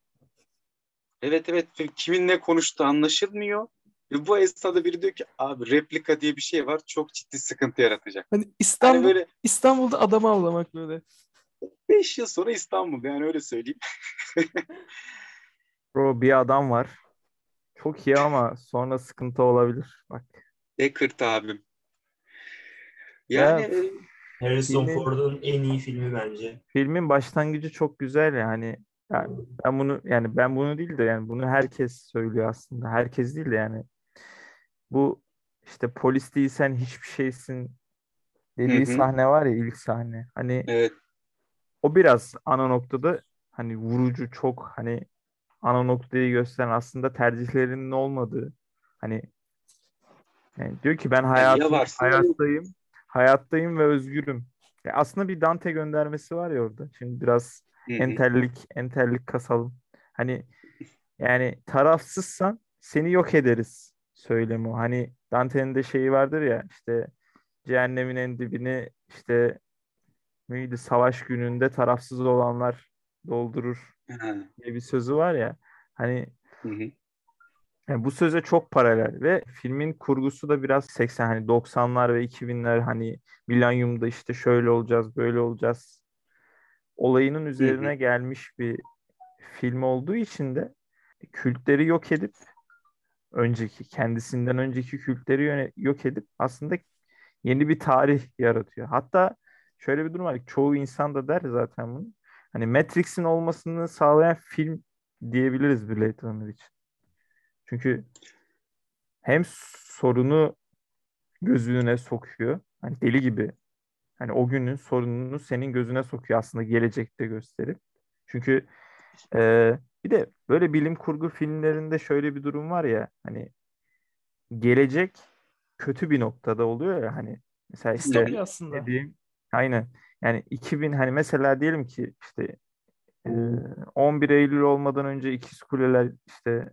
Evet evet ve kimin ne konuştuğu anlaşılmıyor. Ve bu esnada biri diyor ki abi replika diye bir şey var çok ciddi sıkıntı yaratacak. Hani Hani İstanbul, böyle İstanbul'da adam avlamak böyle. 5 yıl sonra İstanbul yani öyle söyleyeyim. [laughs] Bro bir adam var. Çok iyi ama sonra sıkıntı olabilir. Bak. Deckard abim. Yani Ya- e, Harrison Filmin- Ford'un en iyi filmi bence. Filmin başlangıcı çok güzel yani. Yani ben bunu yani ben bunu değil de yani bunu herkes söylüyor aslında. Herkes değil de yani. Bu işte polis değilsen hiçbir şeysin dediği Hı hı. sahne var ya ilk sahne. Hani evet o biraz ana noktada hani vurucu çok hani ana noktayı gösteren aslında tercihlerinin olmadığı hani yani diyor ki ben hayatım, varsın ya hayattayım hayattayım ve özgürüm. Ya aslında bir Dante göndermesi var ya orada. Şimdi biraz entellik entellik kasalım. Hani yani tarafsızsan seni yok ederiz söylemi o. Hani Dante'nin de şeyi vardır ya işte cehennemin en dibini işte neydi savaş gününde tarafsız olanlar doldurur diye bir sözü var ya. Hani hı hı. yani bu söze çok paralel ve filmin kurgusu da biraz 80 hani 90'lar ve 2000'ler hani milenyumda işte şöyle olacağız böyle olacağız olayının üzerine gelmiş bir film olduğu için de kültleri yok edip önceki kendisinden önceki kültleri yok edip aslında yeni bir tarih yaratıyor. Hatta şöyle bir durum var. Çoğu insan da der zaten bunu. Hani Matrix'in olmasını sağlayan film diyebiliriz Blade Runner için. Çünkü hem sorunu gözüne sokuyor. Hani deli gibi. Hani o günün sorununu senin gözüne sokuyor aslında gelecekte gösterip. Çünkü e, bir de böyle bilim kurgu filmlerinde şöyle bir durum var ya hani gelecek kötü bir noktada oluyor ya hani mesela işte dediğim aynen yani 2000 hani mesela diyelim ki işte e, 11 Eylül olmadan önce ikiz kuleler işte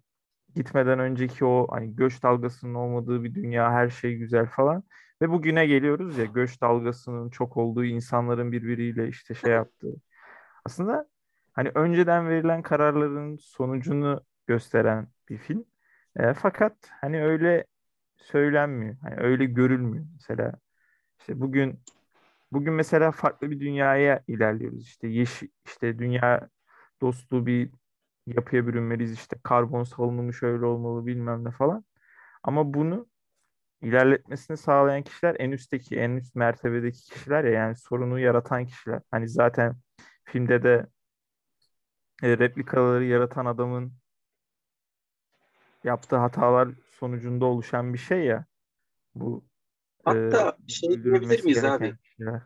gitmeden önceki o hani göç dalgasının olmadığı bir dünya her şey güzel falan ve bugüne geliyoruz ya göç dalgasının çok olduğu insanların birbiriyle işte şey yaptığı aslında hani önceden verilen kararların sonucunu gösteren bir film. E, fakat hani öyle söylenmiyor. Hani öyle görülmüyor. Mesela işte bugün bugün mesela farklı bir dünyaya ilerliyoruz. İşte yeşil işte dünya dostu bir yapıya bürünmeliyiz. İşte karbon salınımı şöyle olmalı bilmem ne falan. Ama bunu ilerletmesini sağlayan kişiler en üstteki, en üst mertebedeki kişiler ya yani sorunu yaratan kişiler. Hani zaten filmde de e, replikaları yaratan adamın yaptığı hatalar sonucunda oluşan bir şey ya. Bu e, Hatta şey diyebilir miyiz gereken abi? Kişiler.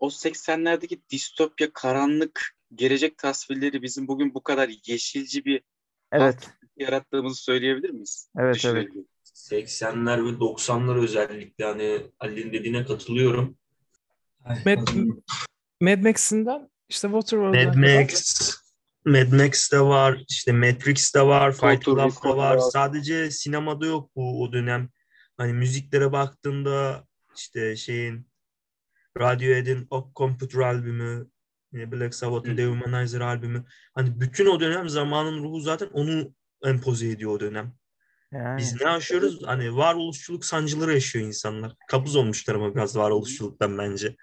O 80'lerdeki distopya, karanlık gelecek tasvirleri bizim bugün bu kadar yeşilci bir Evet, yarattığımızı söyleyebilir miyiz? evet, evet. Düşünelim. 80'ler ve 90'lar özellikle hani Ali'nin dediğine katılıyorum. Mad, Mad Max'inden işte Waterworld'dan Mad Max, Mad Max'te var, işte Matrix'te var, Fight Recall var. var. Sadece sinemada yok bu o dönem. Hani müziklere baktığında işte şeyin Radiohead'in O Computer albümü, yine Black Sabbath'ın Hı. Dehumanizer albümü. Hani bütün o dönem zamanın ruhu zaten onu empoze ediyor o dönem. Yani Biz ne yaşıyoruz? Hani varoluşçuluk sancıları yaşıyor insanlar. Kabuz olmuşlar ama biraz varoluşçuluktan bence.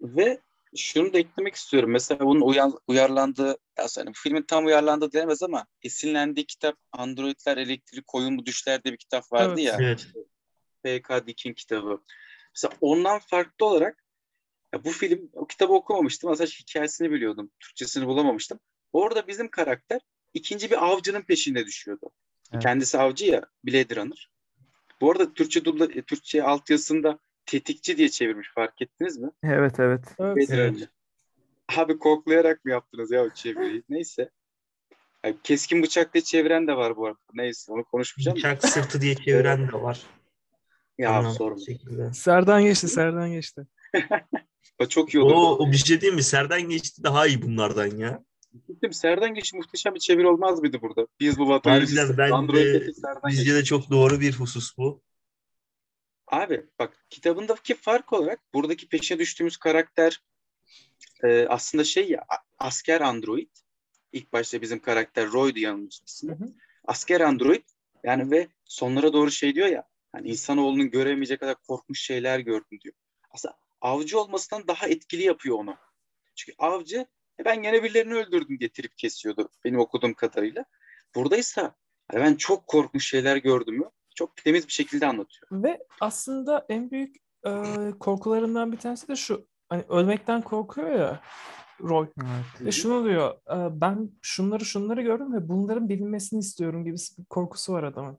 Ve şunu da eklemek istiyorum. Mesela bunun uyan, uyarlandığı, ya sonra bu filmin tam uyarlandığı denemez ama esinlendiği kitap Androidler Elektrik Koyun Bu Düşler diye bir kitap vardı Evet. ya. Evet. P.K. Dick'in kitabı. Mesela ondan farklı olarak ya bu film, o kitabı okumamıştım. Aslında hikayesini biliyordum. Türkçesini bulamamıştım. Orada bizim karakter ikinci bir avcının peşinde düşüyordu. Evet. Kendisi avcı ya, Blade Runner. Bu arada Türkçe, dubla, Türkçe altyazısında tetikçi diye çevirmiş fark ettiniz mi? evet evet. Evet. Blade Runner. Abi koklayarak mı yaptınız ya o çeviriyi? [laughs] Neyse. Yani keskin bıçakla çeviren de var bu arada. Neyse onu konuşmayacağım. Bıçak sırtı diye çeviren de var. Ya Anlamsız sorma. şekilde. Serdan geçti, Serdan geçti. [laughs] Çok iyi oldu. O, o bir şey değil mi? Serden geçti daha iyi bunlardan ya. Gittim Serdan Geç muhteşem bir çeviri olmaz mıydı burada? Biz bu Harbiden ben de Serdan bizce de çok doğru bir husus bu. Abi bak kitabındaki fark olarak buradaki peşine düştüğümüz karakter e, aslında şey ya asker android. İlk başta bizim karakter Roy'du hı. Asker android yani ve sonlara doğru şey diyor ya hani insanoğlunun göremeyecek kadar korkmuş şeyler gördüm diyor. Aslında avcı olmasından daha etkili yapıyor onu. Çünkü avcı "E ben gene birilerini öldürdüm getirip kesiyordu benim okuduğum kadarıyla. Buradaysa "E ben çok korkmuş şeyler gördüm mü çok temiz bir şekilde anlatıyor. Ve aslında en büyük e, korkularından bir tanesi de şu. Hani ölmekten korkuyor ya Roy. evet. Ve şunu diyor. e, ben şunları şunları gördüm ve bunların bilinmesini istiyorum gibi bir korkusu var adamın.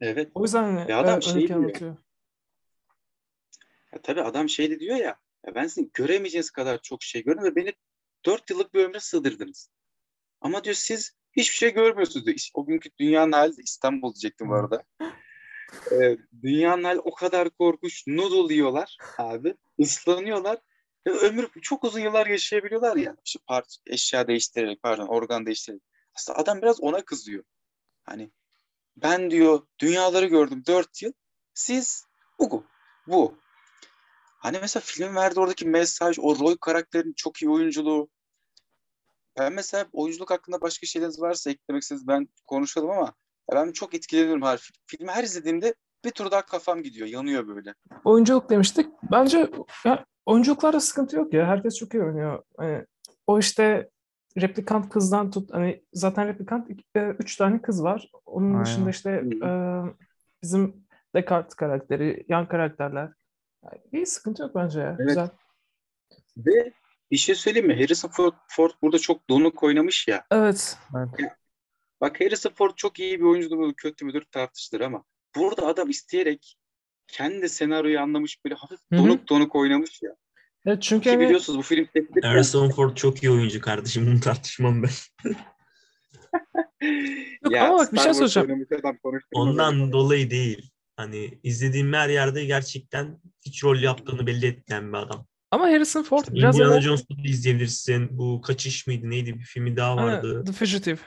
Evet. O yüzden hani, Ya adam şey diyor. anlatıyor. Ya tabii adam şey de diyor ya, ya ben sizin göremeyeceğiniz kadar çok şey gördüm ve beni dört yıllık bir ömre sığdırdınız. Ama diyor siz hiçbir şey görmüyorsunuz diyor. O günkü dünyanın hali de İstanbul diyecektim bu arada. [laughs] Ee, dünyanın hali o kadar korkunç. Noodle yiyorlar abi. ıslanıyorlar. Ve ömür çok uzun yıllar yaşayabiliyorlar ya. İşte part, eşya değiştirerek pardon organ değiştirerek. Aslında adam biraz ona kızıyor. Hani ben diyor dünyaları gördüm dört yıl. Siz bu. Bu. Hani mesela film verdi oradaki mesaj, o Roy karakterinin çok iyi oyunculuğu. Ben mesela oyunculuk hakkında başka şeyleriniz varsa eklemek istediğiniz ben konuşalım ama ben çok etkileniyorum her film. Filmi her izlediğimde bir tur daha kafam gidiyor, yanıyor böyle. Oyunculuk demiştik. Bence ya, oyunculuklarda sıkıntı yok ya. Herkes çok iyi oynuyor. Hani, o işte replikant kızdan tut. Hani zaten replikant e, üç tane kız var. Onun Aynen. dışında işte e, bizim Descartes karakteri, yan karakterler. Yani sıkıntı yok bence ya. Evet. Güzel. Ve bir şey söyleyeyim mi? Harrison Ford, Ford burada çok donuk oynamış ya. Evet. evet. Bak Harrison Ford çok iyi bir oyuncudur, mu, kötü müdür tartışılır ama burada adam isteyerek kendi senaryoyu anlamış böyle hafif donuk donuk oynamış ya. Evet çünkü Ki hani- biliyorsunuz bu film teklif Harrison Ford çok iyi oyuncu kardeşim. Bunu tartışmam ben. [laughs] Yok ama bak bir şey soracağım. Ondan öyle. dolayı değil. Hani izlediğim her yerde gerçekten hiç rol yaptığını belli etmeyen bir adam. ama Harrison Ford İşte biraz Indiana hani- Jones'u izleyebilirsin. Bu Kaçış mıydı neydi bir filmi daha vardı. The Fugitive.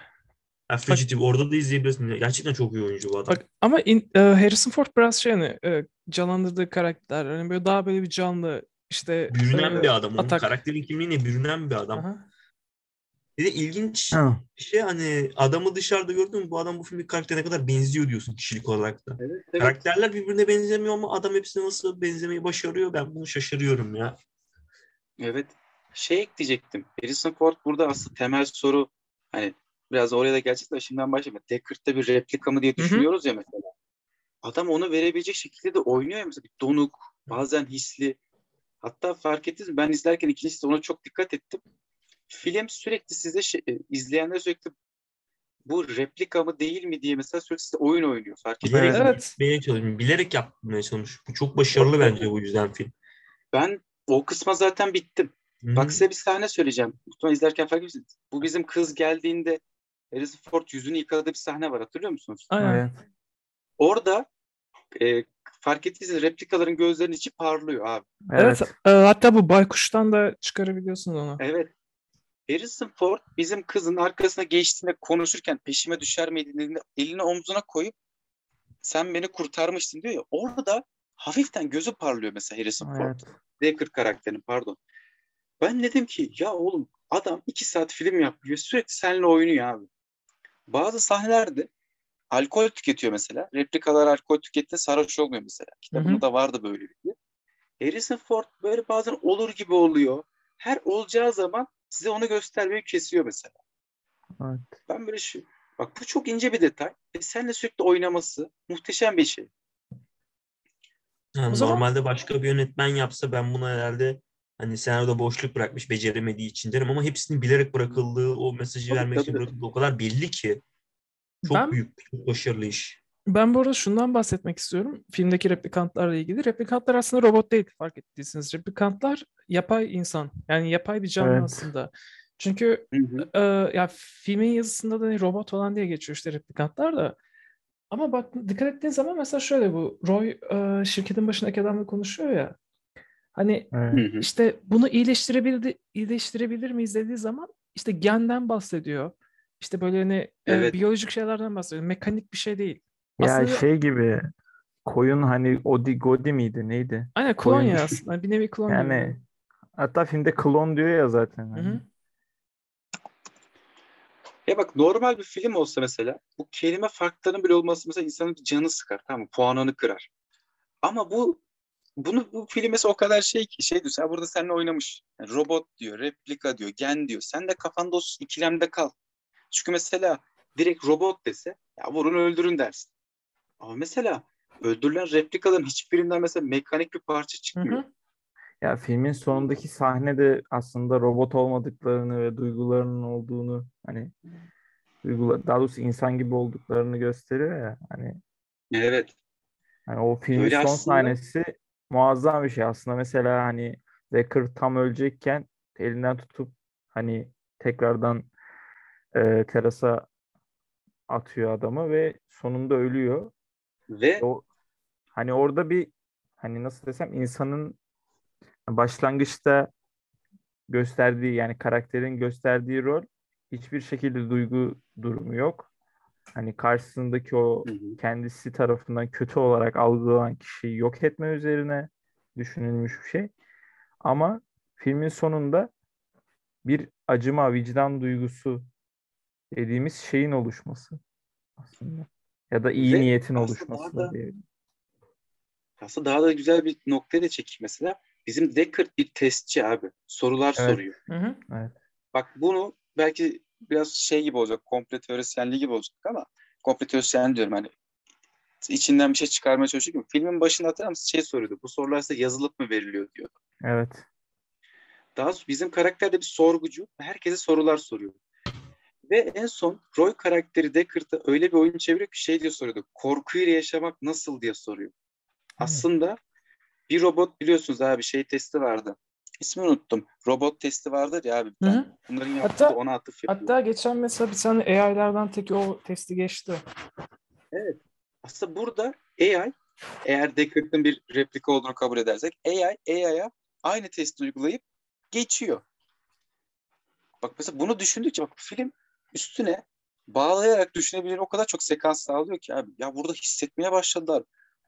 Ha, Fugitive orada da izleyebilirsin. Gerçekten çok iyi oyuncu bu adam. Bak ama in- e, Harrison Ford biraz şey hani e, canlandırdığı karakter hani böyle daha böyle bir canlı işte bürünen e, bir adam. Onun atak. karakterin kimliğine bürünen bir adam. Aha. Bir de ilginç Ha, bir şey hani adamı dışarıda gördün mü bu adam bu filmin karakterine kadar benziyor diyorsun kişilik olarak da. Evet, evet. Karakterler birbirine benzemiyor ama adam hepsine nasıl benzemeyi başarıyor ben bunu şaşırıyorum ya. Evet. Şey ekleyecektim. Harrison Ford burada aslında temel soru hani biraz oraya da gelecek de şimdiden başlayayım. Deckard'da bir replika mı diye düşünüyoruz ya mesela. Adam onu verebilecek şekilde de oynuyor ya mesela bir donuk, bazen hisli. Hatta fark ettiniz mi? Ben izlerken ikincisi de ona çok dikkat ettim. Film sürekli size şey, e, izleyenler sürekli bu replika mı değil mi diye mesela sürekli size oyun oynuyor. Fark Bilerek ettiniz mi? Evet. yapmaya çalışmış. Bilerek yapmaya çalışmış. Bu çok başarılı bence bu yüzden film. Ben o kısma zaten bittim. Hı. Bak size bir sahne söyleyeceğim. Muhtemelen izlerken fark etmişsiniz. Bu bizim kız geldiğinde Harrison Ford yüzünü yıkadığı bir sahne var hatırlıyor musunuz? Aynen. Orada e, fark ettiyseniz replikaların gözlerinin içi parlıyor abi. Evet. Evet. e, hatta bu baykuştan da çıkarabiliyorsun onu. Evet. Harrison Ford bizim kızın arkasına geçtiğinde konuşurken peşime düşer miydin dediğinde elini omzuna koyup sen beni kurtarmıştın diyor ya. Orada hafiften gözü parlıyor mesela Harrison Ford. Evet. Deckard karakterinin pardon. Ben dedim ki ya oğlum adam iki saat film yapıyor sürekli seninle oynuyor abi. Bazı sahnelerde alkol tüketiyor mesela. Replikalar alkol tüketti sarhoş olmuyor mesela. Kitabında da vardı böyle bir şey. Harrison Ford böyle bazen olur gibi oluyor. Her olacağı zaman size onu göstermeyi kesiyor mesela. Evet. Ben böyle şey... Bak bu çok ince bir detay. Ve seninle sürekli oynaması muhteşem bir şey. Yani zaman- normalde başka bir yönetmen yapsa ben buna herhalde hani senaryoda boşluk bırakmış beceremediği için derim ama hepsinin bilerek bırakıldığı o mesajı Tabii, vermek için tabii. bırakıldığı o kadar belli ki. Çok Ben- büyük, çok başarılı iş. Ben bu arada şundan bahsetmek istiyorum. Filmdeki replikantlarla ilgili. Replikantlar aslında robot değil fark ettiyseniz. Replikantlar yapay insan. Yani yapay bir canlı Evet. aslında. Çünkü Hı hı. e, ya filmin yazısında da hani robot falan diye geçiyor işte replikantlar da. Ama bak dikkat ettiğin zaman mesela şöyle bu Roy e, şirketin başındaki adamla konuşuyor ya. Hani Evet. Hı hı. işte bunu iyileştirebilir, iyileştirebilir miyiz dediği zaman işte genden bahsediyor. İşte böyle hani e, Evet. biyolojik şeylerden bahsediyor. Mekanik bir şey değil. Ya Aslında- şey gibi koyun hani Odi Godi miydi neydi? Aynen klon ya aslında. Bir nevi klon gibi. Yani hatta filmde klon diyor ya zaten. Hı hani. hı. Ya bak normal bir film olsa mesela bu kelime farklarının bile olması mesela insanın bir canı sıkar tamam mı? Puanını kırar. Ama bu bunu bu film mesela o kadar şey ki şey diyor sen burada seninle oynamış. Yani robot diyor, replika diyor, gen diyor. Sen de kafanda o ikilemde kal. Çünkü mesela direkt robot dese ya vurun öldürün dersin. Ama mesela öldürülen replikaların hiçbirinden mesela mekanik bir parça Hı çıkmıyor. hı. Ya filmin sonundaki sahnede aslında robot olmadıklarını ve duygularının olduğunu hani duygular daha doğrusu insan gibi olduklarını gösteriyor ya hani Evet. hani o filmin Böyle son aslında- sahnesi muazzam bir şey aslında mesela hani Deckard tam ölecekken elinden tutup hani tekrardan e, terasa atıyor adamı ve sonunda ölüyor. Ve O hani orada bir hani nasıl desem insanın başlangıçta gösterdiği yani karakterin gösterdiği rol hiçbir şekilde duygu durumu yok. Hani karşısındaki o Hı hı. kendisi tarafından kötü olarak algılanan kişiyi yok etme üzerine düşünülmüş bir şey. Ama filmin sonunda bir acıma, vicdan duygusu dediğimiz şeyin oluşması aslında. Ya da iyi Ve niyetin oluşması daha da diyelim. aslında daha da güzel bir noktaya da çekeyim mesela. Bizim Deckard bir testçi abi. Sorular Evet. soruyor. Hı hı. Bak bunu belki biraz şey gibi olacak, komple teorisyenliği gibi olacak ama komple teorisyen diyorum hani içinden bir şey çıkarmaya çalışıyor gibi. Filmin başında hatırlar mısın? Şey soruyordu. Bu sorular size yazılıp mı veriliyor diyor. Evet. Daha sonra bizim karakter de bir sorgucu. Herkese sorular soruyor. Ve en son Roy karakteri Deckard'a öyle bir oyun çeviriyor ki şey diye soruyordu. Korkuyla yaşamak nasıl diye soruyor. Aslında bir robot biliyorsunuz abi şey testi vardı. İsmini unuttum. Robot testi vardır ya abi. bir Hı tane. hı. Bunların yaptığı Hatta- ona atıf yapıyor. Hatta geçen mesela bir tane AI'lardan teki o testi geçti. Aslında burada AI eğer Deckard'ın bir replika olduğunu kabul edersek AI AI'ya aynı testi uygulayıp geçiyor. Bak mesela bunu düşündükçe bak film üstüne bağlayarak düşünebilir o kadar çok sekans sağlıyor ki abi. Ya burada hissetmeye başladılar.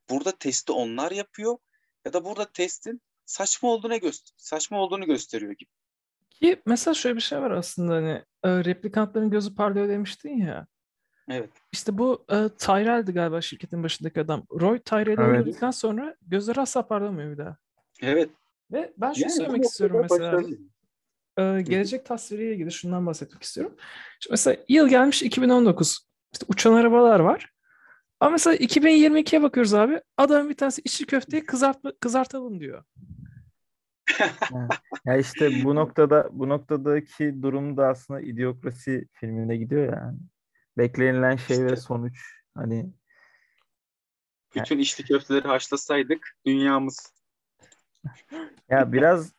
Burada testi onlar yapıyor ya da burada testin saçma olduğunu göster saçma olduğunu gösteriyor gibi. Ki mesela şöyle bir şey var aslında hani e, replikantların gözü parlıyor demiştin ya. Evet. İşte bu e, Tyrell'di galiba şirketin başındaki adam. Roy Tyrell'i Evet. öldürdükten sonra gözleri asla parlamıyor bir daha. Evet. Ve ben şunu Yani söylemek istiyorum mesela. başarılı. Ee, gelecek tasviriyle ilgili şundan bahsetmek istiyorum. Şimdi mesela yıl gelmiş 2019. İşte uçan arabalar var. Ama mesela 2022'ye bakıyoruz abi. Adam bir tanesi içli köfteyi kızartma, kızartalım diyor. [laughs] Ya işte bu noktada bu noktadaki durum da aslında idiokrasi filmine gidiyor ya. yani. Beklenilen şey ve İşte. sonuç hani Bütün içli köfteleri haşlasaydık dünyamız ya biraz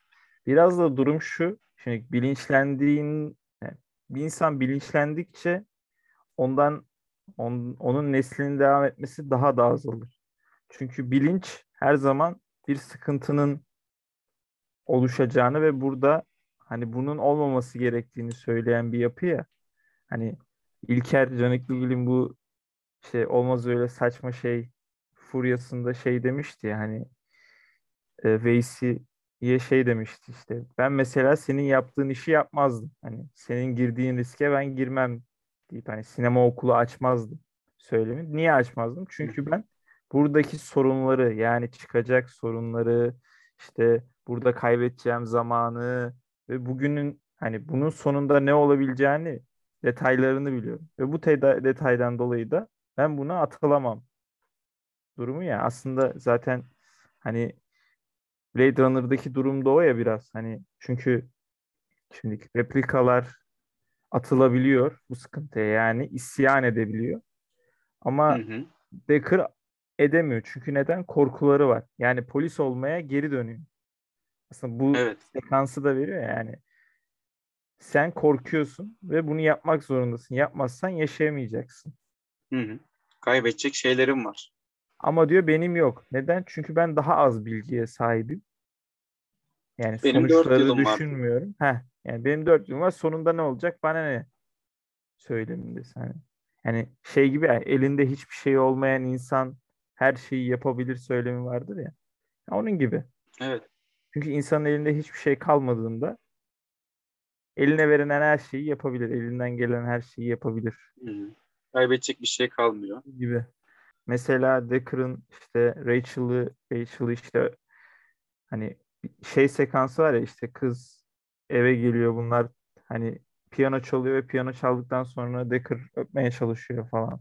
biraz da durum şu. Şimdi bilinçlendiğin bir insan bilinçlendikçe ondan onun, onun neslinin devam etmesi daha da az olur. Çünkü bilinç her zaman bir sıkıntının oluşacağını ve burada hani bunun olmaması gerektiğini söyleyen bir yapı ya. Hani İlker Canikligil'in bu şey olmaz öyle saçma şey furyasında şey demişti ya hani e, Veysi'ye şey demişti işte ben mesela senin yaptığın işi yapmazdım. Hani senin girdiğin riske ben girmem deyip hani sinema okulu açmazdım söylemi. Niye açmazdım? Çünkü ben buradaki sorunları yani çıkacak sorunları işte burada kaybedeceğim zamanı ve bugünün hani bunun sonunda ne olabileceğini detaylarını biliyorum. Ve bu detaydan dolayı da ben buna atılamam durumu ya. Aslında zaten hani Blade Runner'daki durum da o ya biraz. Hani çünkü şimdi replikalar atılabiliyor bu sıkıntıya yani isyan edebiliyor. Ama Hı hı. Decker edemiyor. Çünkü neden? Korkuları var. Yani polis olmaya geri dönüyor. Aslında bu Evet. sekansı da veriyor ya yani. Sen korkuyorsun ve bunu yapmak zorundasın. Yapmazsan yaşayamayacaksın. Hı hı. Kaybedecek şeylerim var. Ama diyor benim yok. Neden? Çünkü ben daha az bilgiye sahibim. Yani Benim sonuçları yılım var. düşünmüyorum. Heh, yani benim dört yılım var. Sonunda ne olacak? Bana ne? Söylemindesin. Hani. Yani şey gibi ya, elinde hiçbir şey olmayan insan her şeyi yapabilir söylemi vardır ya. Onun gibi. Evet. Çünkü insanın elinde hiçbir şey kalmadığında eline verilen her şeyi yapabilir. Elinden gelen her şeyi yapabilir hı. Kaybedecek bir şey kalmıyor. gibi. Mesela Decker'ın işte Rachel'ı Rachel'ı işte hani şey sekansı var ya işte kız eve geliyor bunlar hani piyano çalıyor ve piyano çaldıktan sonra Decker öpmeye çalışıyor falan.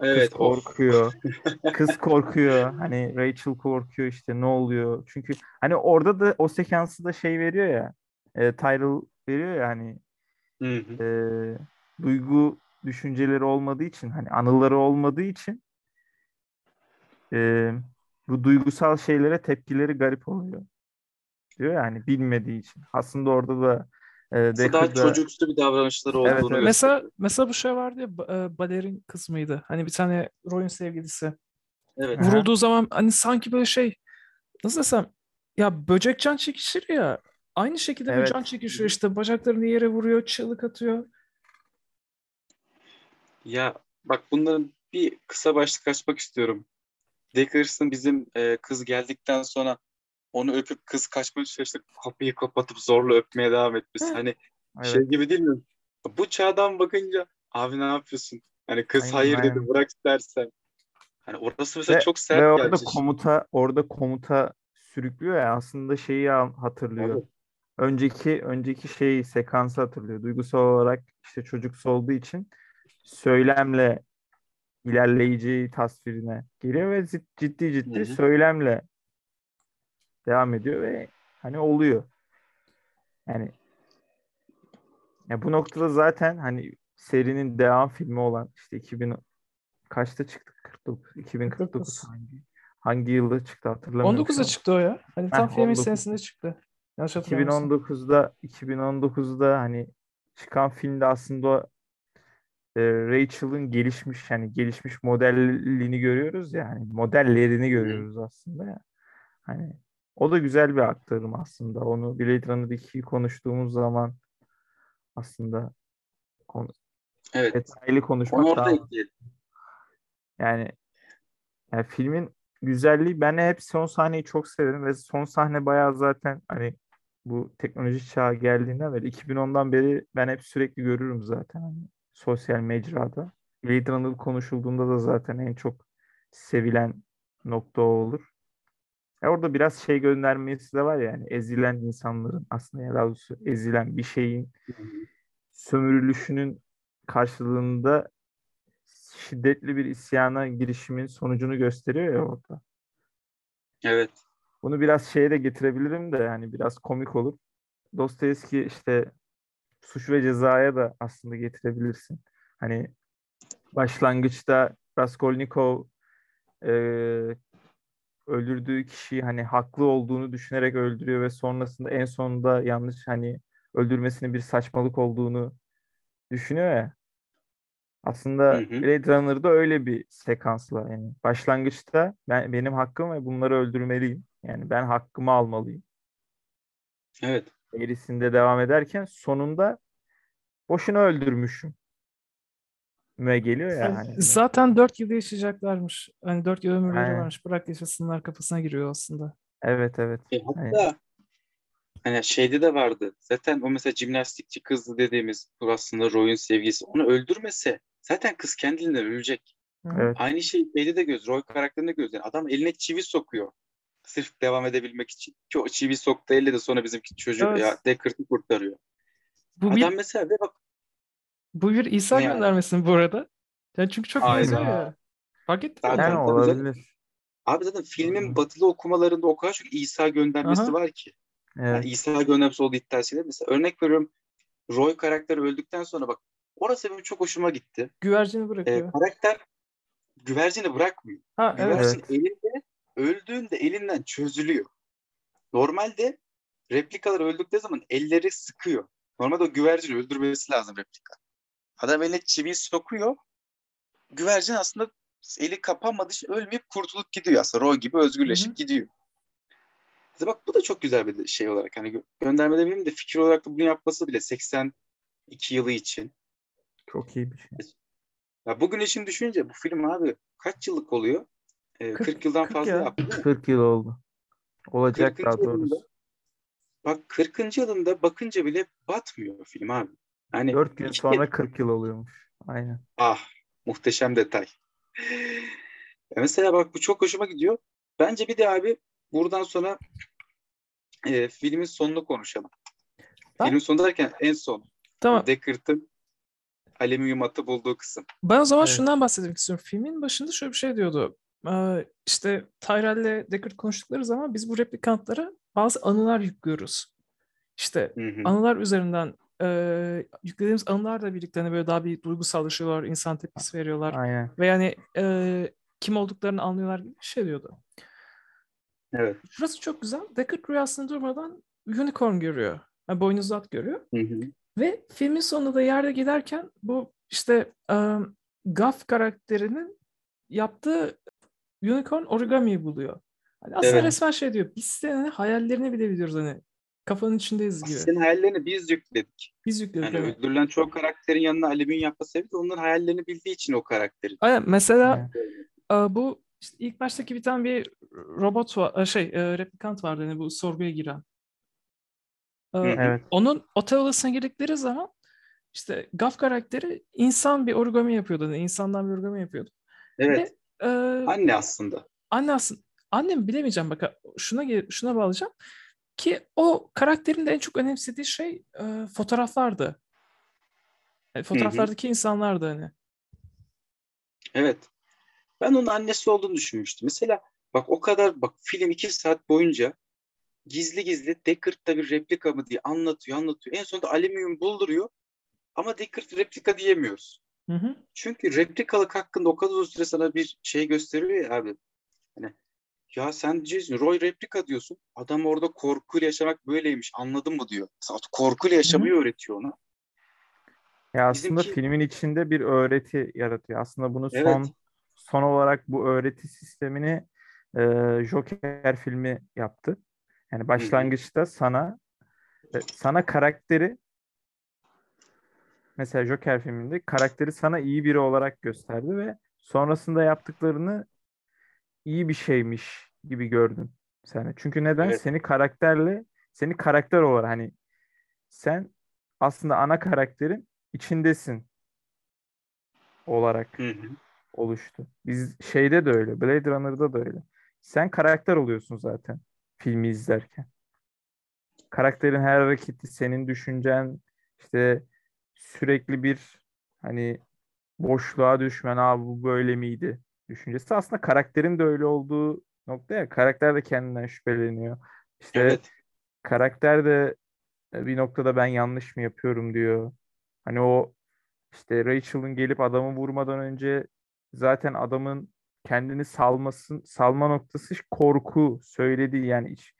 Evet. Kız korkuyor. [laughs] Kız korkuyor. Hani Rachel korkuyor işte ne oluyor? Çünkü hani orada da o sekansı da şey veriyor ya. E, Tyrell veriyor ya hani Hı hı. e, duygu düşünceleri olmadığı için hani anıları olmadığı için e, bu duygusal şeylere tepkileri garip oluyor. Diyor yani bilmediği için. Aslında orada da e, Aslında daha çocuksu bir davranışları Evet, olduğunu evet. Mesela gösteriyor. mesela bu şey vardı ya e, balerin kız mıydı? Hani bir tane Roy'un sevgilisi. Evet. Aha. Vurulduğu zaman hani sanki böyle şey nasıl desem ya böcek can çekişir ya. Aynı şekilde Evet. can çekişiyor işte bacaklarını yere vuruyor, çığlık atıyor. Ya bak bunların bir kısa başlık açmak istiyorum. Dickerson bizim e, kız geldikten sonra onu öpüp kız kaçmaya çalıştık. Kapıyı kapatıp zorla öpmeye devam etmesi. Hani şey evet. gibi değil mi? Bu çağdan bakınca abi ne yapıyorsun? Hani kız Aynen, hayır dedi aynen. bırak istersen. Hani orası mesela Ve, çok ve sert orada geldi. komuta orada komuta sürüklüyor ya aslında şeyi hatırlıyor. Tabii. Önceki önceki şey sekansı hatırlıyor. Duygusal olarak işte çocuksu olduğu için söylemle ilerleyeceği tasvirine geliyor ve ciddi ciddi Hı hı. söylemle devam ediyor ve hani oluyor. Yani ya bu noktada zaten hani serinin devam filmi olan işte 2000 kaçta çıktı? 49 2049 49. hangi hangi yılda çıktı hatırlamıyorum. şu 19'da an. çıktı o ya. Hani tam Heh, filmin 19. senesinde çıktı. Yanlış hatırlamıyorsam. 2019'da 2019'da hani çıkan filmde aslında e, Rachel'ın gelişmiş hani gelişmiş modelliğini görüyoruz ya hani modellerini görüyoruz aslında ya. Hani o da güzel bir aktarım aslında. Onu Blade Runner 2'yi konuştuğumuz zaman aslında konu- Evet. detaylı Onu konuşmak orada daha yani, yani filmin güzelliği ben hep son sahneyi çok severim ve son sahne bayağı zaten hani bu teknoloji çağı geldiğinden beri 2010'dan beri ben hep sürekli görürüm zaten hani sosyal mecrada. Blade Runner konuşulduğunda da zaten en çok sevilen nokta o olur. E orada biraz şey göndermesi de var yani ezilen insanların aslında ya doğrusu ezilen bir şeyin sömürülüşünün karşılığında şiddetli bir isyana girişimin sonucunu gösteriyor ya orada. Evet. Bunu biraz şeye de getirebilirim de yani biraz komik olur. Dostoyevski işte suç ve cezaya da aslında getirebilirsin. Hani başlangıçta Raskolnikov e, öldürdüğü kişiyi hani haklı olduğunu düşünerek öldürüyor ve sonrasında en sonunda yanlış hani öldürmesinin bir saçmalık olduğunu düşünüyor ya. Aslında Hı hı. Blade Runner'da öyle bir sekans var. Yani başlangıçta ben benim hakkım ve bunları öldürmeliyim. Yani ben hakkımı almalıyım. Evet. Eğrisinde devam ederken sonunda boşuna öldürmüşüm. Müe geliyor ya. hani. Zaten 4 yıl yaşayacaklarmış. Hani 4 yıl ömürleri Aynen. varmış. Bırak yaşasınlar kafasına giriyor aslında. Evet evet. E, hatta Aynen. hani şeyde de vardı. Zaten o mesela jimnastikçi kızdı dediğimiz bu aslında Roy'un sevgisi. Onu öldürmese zaten kız kendiliğinden ölecek. Evet. Aynı şey şeyde de göz. Roy karakterinde göz. Yani adam eline çivi sokuyor. Sırf devam edebilmek için. Ki o çivi soktu elle de sonra bizimki çocuk Evet. ya Deckard'ı kurtarıyor. Bu bir, Adam mesela ve bak bu bir İsa yani? göndermesi mi bu arada. Yani çünkü çok benziyor ya. Fark ettin mi? Zaten- Yani olabilir. abi zaten filmin batılı okumalarında o kadar çok İsa göndermesi Aha. var ki. Yani Evet. İsa göndermesi olduğu iddiasıyla. Mesela örnek veriyorum Roy karakteri öldükten sonra bak orası benim çok hoşuma gitti. Güvercini Ee, bırakıyor. karakter güvercini bırakmıyor. ha evet. Güvercin Evet. elinde öldüğünde elinden çözülüyor. Normalde replikalar öldükleri zaman elleri sıkıyor. Normalde o güvercini öldürmesi lazım replika. Adam eline çiviyi sokuyor. Güvercin aslında eli kapanmadığı için ölmeyip kurtulup gidiyor aslında. Roy gibi özgürleşip Hı gidiyor. Mesela bak bu da çok güzel bir şey olarak. Hani gö- gönderme demeyeyim de fikir olarak da bunu yapması bile 82 yılı için. Çok iyi bir şey. Ya bugün için düşününce bu film abi kaç yıllık oluyor? Ee, 40, 40 yıldan 40 fazla ya. yaptı değil mi? 40 yıl oldu. Olacak 40. daha yılında doğrusu. bak 40. yılında bakınca bile batmıyor film abi. Hani 4 gün sonra 40 yıl oluyormuş. Aynen. ah muhteşem detay. Ya mesela bak bu çok hoşuma gidiyor. Bence bir de abi buradan sonra e, filmin sonunu konuşalım. Ben- Filmin sonu derken en son. Tamam. Deckard'ın alüminyum atı bulduğu kısım. Ben o zaman Evet. şundan bahsetmek istiyorum. Filmin başında şöyle bir şey diyordu. Ee, işte Tyrell'le Deckard konuştukları zaman biz bu replikantlara bazı anılar yüklüyoruz. İşte Hı hı. anılar üzerinden e, yüklediğimiz anılarla birlikte hani böyle daha bir duygusallaşıyorlar, insan tepkisi veriyorlar. Aynen. Ve yani e, kim olduklarını anlıyorlar gibi bir şey diyordu. Evet. Şurası çok güzel. Deckard rüyasında durmadan unicorn görüyor. Yani boynuzlu at görüyor. Hı hı. Ve filmin sonunda da yerde giderken bu işte um, Gaff karakterinin yaptığı unicorn origami'yi buluyor. Hani aslında Evet. resmen şey diyor. Biz senin hayallerini bile biliyoruz hani. Kafanın içindeyiz gibi. Senin hayallerini biz yükledik. Biz yükledik. Yani evet. öldürülen çok karakterin yanına alüminyum yapma sebebi de onların hayallerini bildiği için o karakterin. Aynen. Mesela Aynen. e, bu işte ilk baştaki bir tane bir robot var, e, şey e, replikant vardı hani bu sorguya giren. Evet. Onun otel odasına girdikleri zaman işte Gaff karakteri insan bir origami yapıyordu. Yani insandan bir origami yapıyordu. Evet. Ve, e, Anne aslında. anne aslında annem bilemeyeceğim bak şuna şuna bağlayacağım ki o karakterin de en çok önemsediği şey e, fotoğraflardı. Yani fotoğraflardaki insanlardı hani. Evet. Ben onun annesi olduğunu düşünmüştüm. Mesela bak o kadar bak film iki saat boyunca gizli gizli Deckard'da bir replika mı diye anlatıyor anlatıyor. En sonunda alüminyum bulduruyor ama Deckard replika diyemiyoruz. Hı hı. Çünkü replikalık hakkında o kadar uzun süre sana bir şey gösteriyor ya abi. Hani ya sen diyorsun Roy replika diyorsun. Adam orada korkuyla yaşamak böyleymiş anladın mı diyor. Korkuyla yaşamayı öğretiyor ona. Ya aslında Bizimki- filmin içinde bir öğreti yaratıyor. Aslında bunu Evet. son son olarak bu öğreti sistemini e, Joker filmi yaptı. Yani başlangıçta sana e, sana karakteri mesela Joker filminde karakteri sana iyi biri olarak gösterdi ve sonrasında yaptıklarını iyi bir şeymiş gibi gördün sen. Çünkü neden? Evet. Seni karakterle seni karakter olarak hani sen aslında ana karakterin içindesin olarak Hı hı. oluştu. Biz şeyde de öyle, Blade Runner'da da öyle. Sen karakter oluyorsun zaten filmi izlerken. Karakterin her hareketi senin düşüncen işte sürekli bir hani boşluğa düşmen abi bu böyle miydi düşüncesi. Aslında karakterin de öyle olduğu nokta ya. Karakter de kendinden şüpheleniyor. İşte Evet. karakter de e, bir noktada ben yanlış mı yapıyorum diyor. Hani o işte Rachel'ın gelip adamı vurmadan önce zaten adamın kendini salmasın salma noktası korku söylediği yani iç,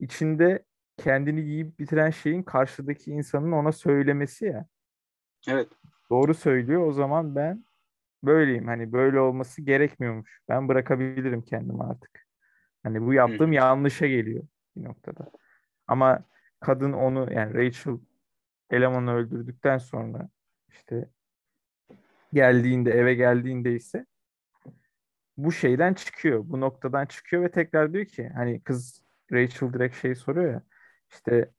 içinde kendini yiyip bitiren şeyin karşıdaki insanın ona söylemesi ya. Evet. Doğru söylüyor. O zaman ben böyleyim. Hani böyle olması gerekmiyormuş. Ben bırakabilirim kendimi artık. Hani bu yaptığım yanlışa geliyor bir noktada. Ama kadın onu yani Rachel elemanı öldürdükten sonra işte geldiğinde eve geldiğinde ise bu şeyden çıkıyor. Bu noktadan çıkıyor ve tekrar diyor ki hani kız Rachel direkt şey soruyor ya işte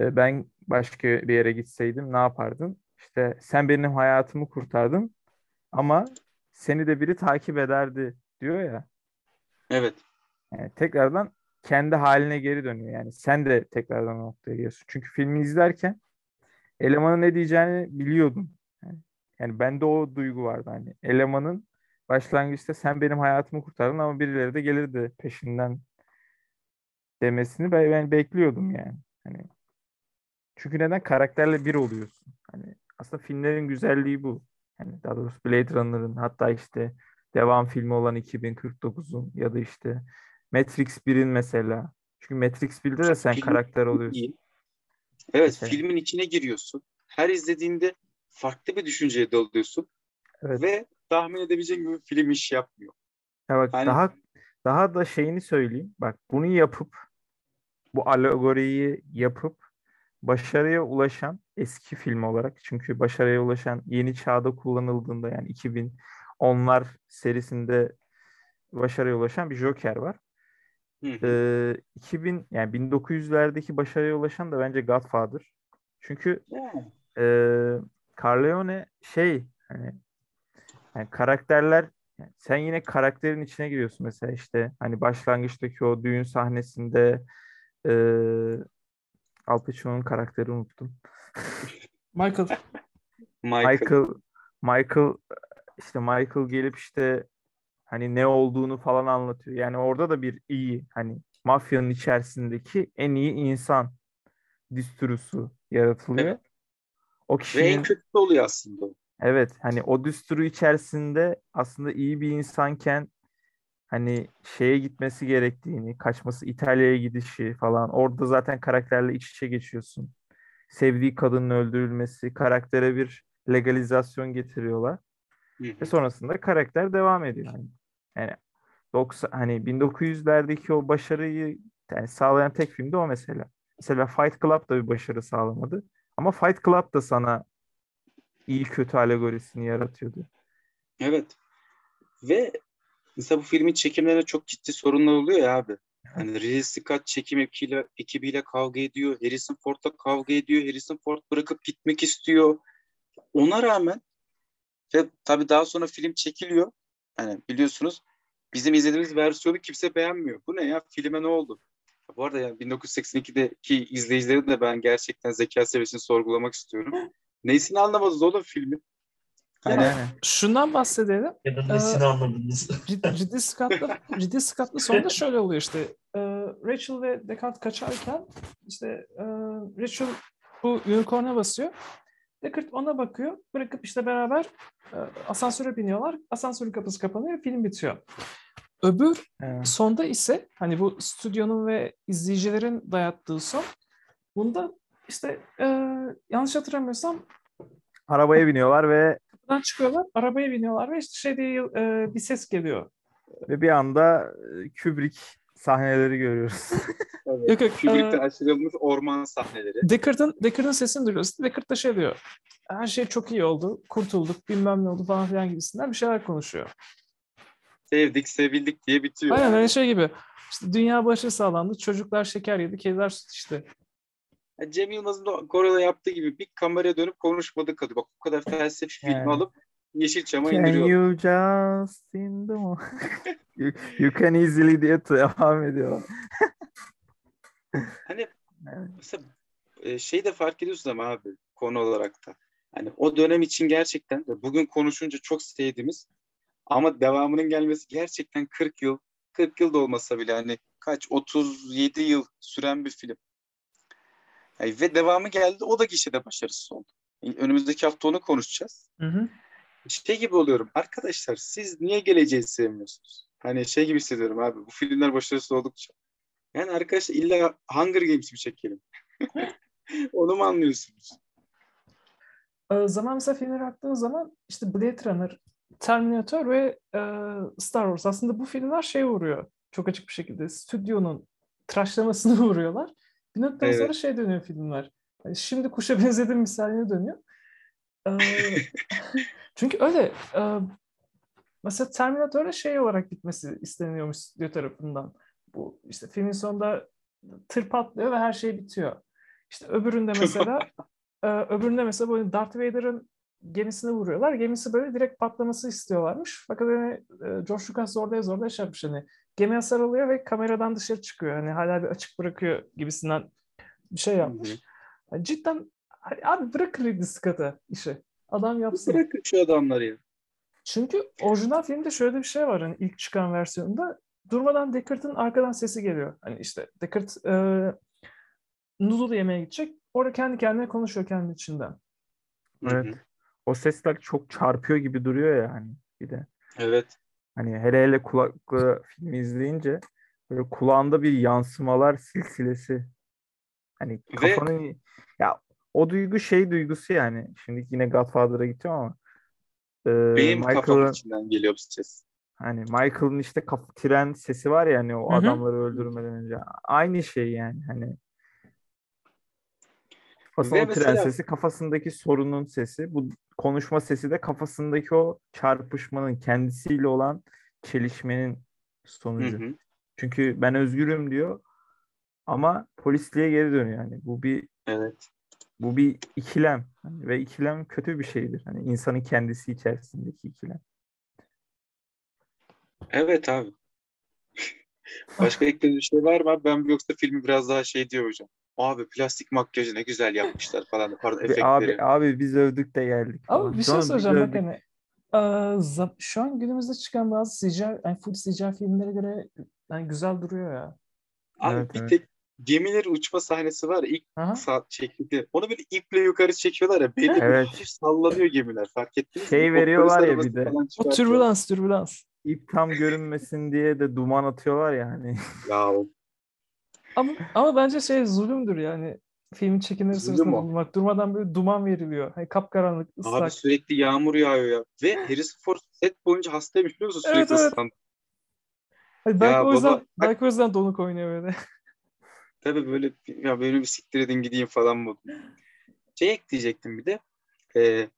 e, ben başka bir yere gitseydim ne yapardın? İşte sen benim hayatımı kurtardın ama seni de biri takip ederdi diyor ya. Evet. Yani tekrardan kendi haline geri dönüyor. Yani sen de tekrardan o noktaya geliyorsun. Çünkü filmi izlerken elemanın ne diyeceğini biliyordun. Yani, yani bende o duygu vardı. Hani elemanın başlangıçta sen benim hayatımı kurtardın ama birileri de gelirdi peşinden demesini ben, ben bekliyordum yani. Hani çünkü neden karakterle bir oluyorsun. Hani aslında filmlerin güzelliği bu. Yani daha doğrusu Blade Runner'ın hatta işte devam filmi olan 2049'un ya da işte Matrix 1'in mesela. Çünkü Matrix 1'de de sen Film karakter oluyorsun. iyi. Evet, Mesela. filmin içine giriyorsun. Her izlediğinde farklı bir düşünceye dalıyorsun Evet. ve tahmin edebileceğin gibi film iş yapmıyor. Ya bak Hani- daha daha da şeyini söyleyeyim. Bak bunu yapıp bu alegoriyi yapıp başarıya ulaşan eski film olarak çünkü başarıya ulaşan yeni çağda kullanıldığında yani 2010'lar serisinde başarıya ulaşan bir Joker var. Hı hı. Ee, 2000 yani 1900'lerdeki başarıya ulaşan da bence Godfather. Çünkü Yani, e, Corleone şey hani yani karakterler yani sen yine karakterin içine giriyorsun mesela işte hani başlangıçtaki o düğün sahnesinde e, Al Pacino'nun karakteri unuttum. Michael. Michael. Michael Michael işte Michael gelip işte hani ne olduğunu falan anlatıyor. Yani orada da bir iyi hani mafyanın içerisindeki en iyi insan düsturusu yaratılıyor. Evet. O Ve en kişinin kötüsü oluyor aslında. o. Evet hani o düsturu içerisinde aslında iyi bir insanken hani şeye gitmesi gerektiğini, kaçması İtalya'ya gidişi falan orada zaten karakterle iç içe geçiyorsun. Sevdiği kadının öldürülmesi, karaktere bir legalizasyon getiriyorlar Hı ve hı. sonrasında karakter devam ediyor. Yani, yani 90 hani 1900'lerdeki o başarıyı yani sağlayan tek film de o mesela. Mesela Fight Club da bir başarı sağlamadı. Ama Fight Club da sana iyi kötü alegorisini yaratıyordu. Evet. Ve mesela bu filmin çekimlerine çok ciddi sorunlar oluyor ya abi. Hani Ridley Scott çekim ekibiyle, ekibiyle kavga ediyor. Harrison Ford'la kavga ediyor. Harrison Ford bırakıp gitmek istiyor. Ona rağmen ve tabii daha sonra film çekiliyor. Hani biliyorsunuz bizim izlediğimiz versiyonu kimse beğenmiyor. Bu ne ya? Filme ne oldu? Bu arada yani 1982'deki izleyicileri de ben gerçekten zeka seviyesini sorgulamak istiyorum. Neyisini anlamadınız oğlum filmin? Yani Şundan bahsedelim. Ya da Ee, nesini anladınız? [laughs] Rid- Ridley Scott'la Ridley Scott'la sonunda şöyle oluyor işte. e, Rachel ve Deckard kaçarken işte e, Rachel bu unicorn'a basıyor. Deckard ona bakıyor. Bırakıp işte beraber e, asansöre biniyorlar. Asansörün kapısı kapanıyor. Film bitiyor. Öbür e, sonda ise hani bu stüdyonun ve izleyicilerin dayattığı son. Bunda işte e, yanlış hatırlamıyorsam arabaya biniyorlar ve buradan çıkıyorlar, arabaya biniyorlar ve işte şey diye e, bir ses geliyor. ve bir anda e, Kubrick sahneleri görüyoruz. [laughs] Yok yok. Kubrick'ten e, aşırılmış orman sahneleri. Deckard'ın Deckard'ın sesini duyuyoruz. Deckard da şey diyor. Her şey çok iyi oldu. Kurtulduk. Bilmem ne oldu falan filan gibisinden bir şeyler konuşuyor. Sevdik, sevildik diye bitiyor. Aynen öyle şey gibi. İşte dünya başı sağlandı. Çocuklar şeker yedi. Kediler süt içti. Yani Cem Yılmaz'ın da Gora'da yaptığı gibi bir kameraya dönüp konuşmadı kadar. Bak bu kadar felsefi filmi Yani. alıp Yeşilçam'a Can indiriyor. you just in the [laughs] you, you can easily diye devam ediyor. Hani [laughs] Evet. mesela şey de fark ediyorsun ama abi konu olarak da. Hani o dönem için gerçekten bugün konuşunca çok sevdiğimiz ama devamının gelmesi gerçekten 40 yıl 40 yıl da olmasa bile hani kaç 37 yıl süren bir film. Yani ve devamı geldi o da gişede başarısız oldu. Önümüzdeki hafta onu konuşacağız. Hı hı. şey gibi oluyorum. Arkadaşlar siz niye geleceği sevmiyorsunuz? Hani şey gibi hissediyorum abi. Bu filmler başarısız oldukça. Yani arkadaşlar illa Hunger Games mi çekelim? [laughs] Onu mu anlıyorsunuz? E, zaman mesela filmlere baktığınız zaman işte Blade Runner Terminator ve e, Star Wars. Aslında bu filmler şey vuruyor. Çok açık bir şekilde. Stüdyonun tıraşlamasını [laughs] vuruyorlar. Bir noktadan Evet. sonra şey dönüyor filmler. Yani şimdi kuşa [laughs] benzedim misaline dönüyor. Ee, [laughs] çünkü öyle. e, mesela Terminator'a şey olarak gitmesi isteniyormuş stüdyo tarafından. Bu işte filmin sonunda tır patlıyor ve her şey bitiyor. İşte öbüründe mesela e, öbüründe mesela böyle Darth Vader'ın gemisine vuruyorlar. Gemisi böyle direkt patlaması istiyorlarmış. Fakat hani e, George Lucas zorlaya zorlaya şey yapmış hani gemi hasar alıyor ve kameradan dışarı çıkıyor. Hani hala bir açık bırakıyor gibisinden bir şey yapmış. Yani cidden hani abi bırak Ridley Scott'a işi. Adam yapsın. Bırakın şu adamları ya. Çünkü orijinal filmde şöyle bir şey var hani ilk çıkan versiyonunda durmadan Deckard'ın arkadan sesi geliyor. Hani işte Deckard e, noodle yemeye gidecek. Orada kendi kendine konuşuyor kendi içinden. Evet. O sesler çok çarpıyor gibi duruyor ya hani bir de. Evet. Hani hele hele kulaklı filmi izleyince böyle kulağında bir yansımalar silsilesi. Hani Ve- kafanı ya o duygu şey duygusu yani. Şimdi yine Godfather'a gideceğim ama e, Benim Michael'ın içinden geliyor bu ses. hani Michael'ın işte kaf tren sesi var ya hani o Hı hı. adamları öldürmeden önce. Aynı şey yani hani Ve tren mesela- sesi, kafasındaki sorunun sesi, bu konuşma sesi de kafasındaki o çarpışmanın kendisiyle olan çelişmenin Hı sonucu. hı. Çünkü ben özgürüm diyor ama polisliğe geri dönüyor yani. Bu bir Evet. bu bir ikilem Hani ve ikilem kötü bir şeydir. Hani insanın kendisi içerisindeki ikilem. Evet abi. [laughs] Başka eklediğin bir şey var mı? Ben yoksa filmi biraz daha şey diyor hocam. Abi plastik makyajı ne güzel yapmışlar falan. Pardon efektleri. abi abi biz övdük de geldik Ama bir şey soracağım bak hani e, şu an günümüzde çıkan bazı CGI, yani full CGI filmlere göre yani güzel duruyor ya. Abi Evet, bir evet. tek gemilerin uçma sahnesi var ya ilk Aha. saat çekildi. Onu böyle iple yukarı çekiyorlar ya belli Evet. böyle hafif sallanıyor gemiler fark ettiniz mi? Şey O veriyorlar ya bir de. O türbülans türbülans. İp tam görünmesin diye de duman atıyorlar ya hani. Ya o Ama ama bence şey zulümdür yani. Filmin çekimleri Zulüm sırasında o. bulunmak. Durmadan böyle duman veriliyor. Hani kapkaranlık, abi ıslak. sürekli yağmur yağıyor ya. Ve Harrison Ford set boyunca hastaymış biliyor musun? Evet, Sürekli evet. ıslandı. Hani belki Ya o yüzden baba, belki o yüzden donuk oynuyor böyle. [laughs] Tabii böyle ya böyle bir siktir edin gideyim falan mı? Şey ekleyecektim bir de. Ee,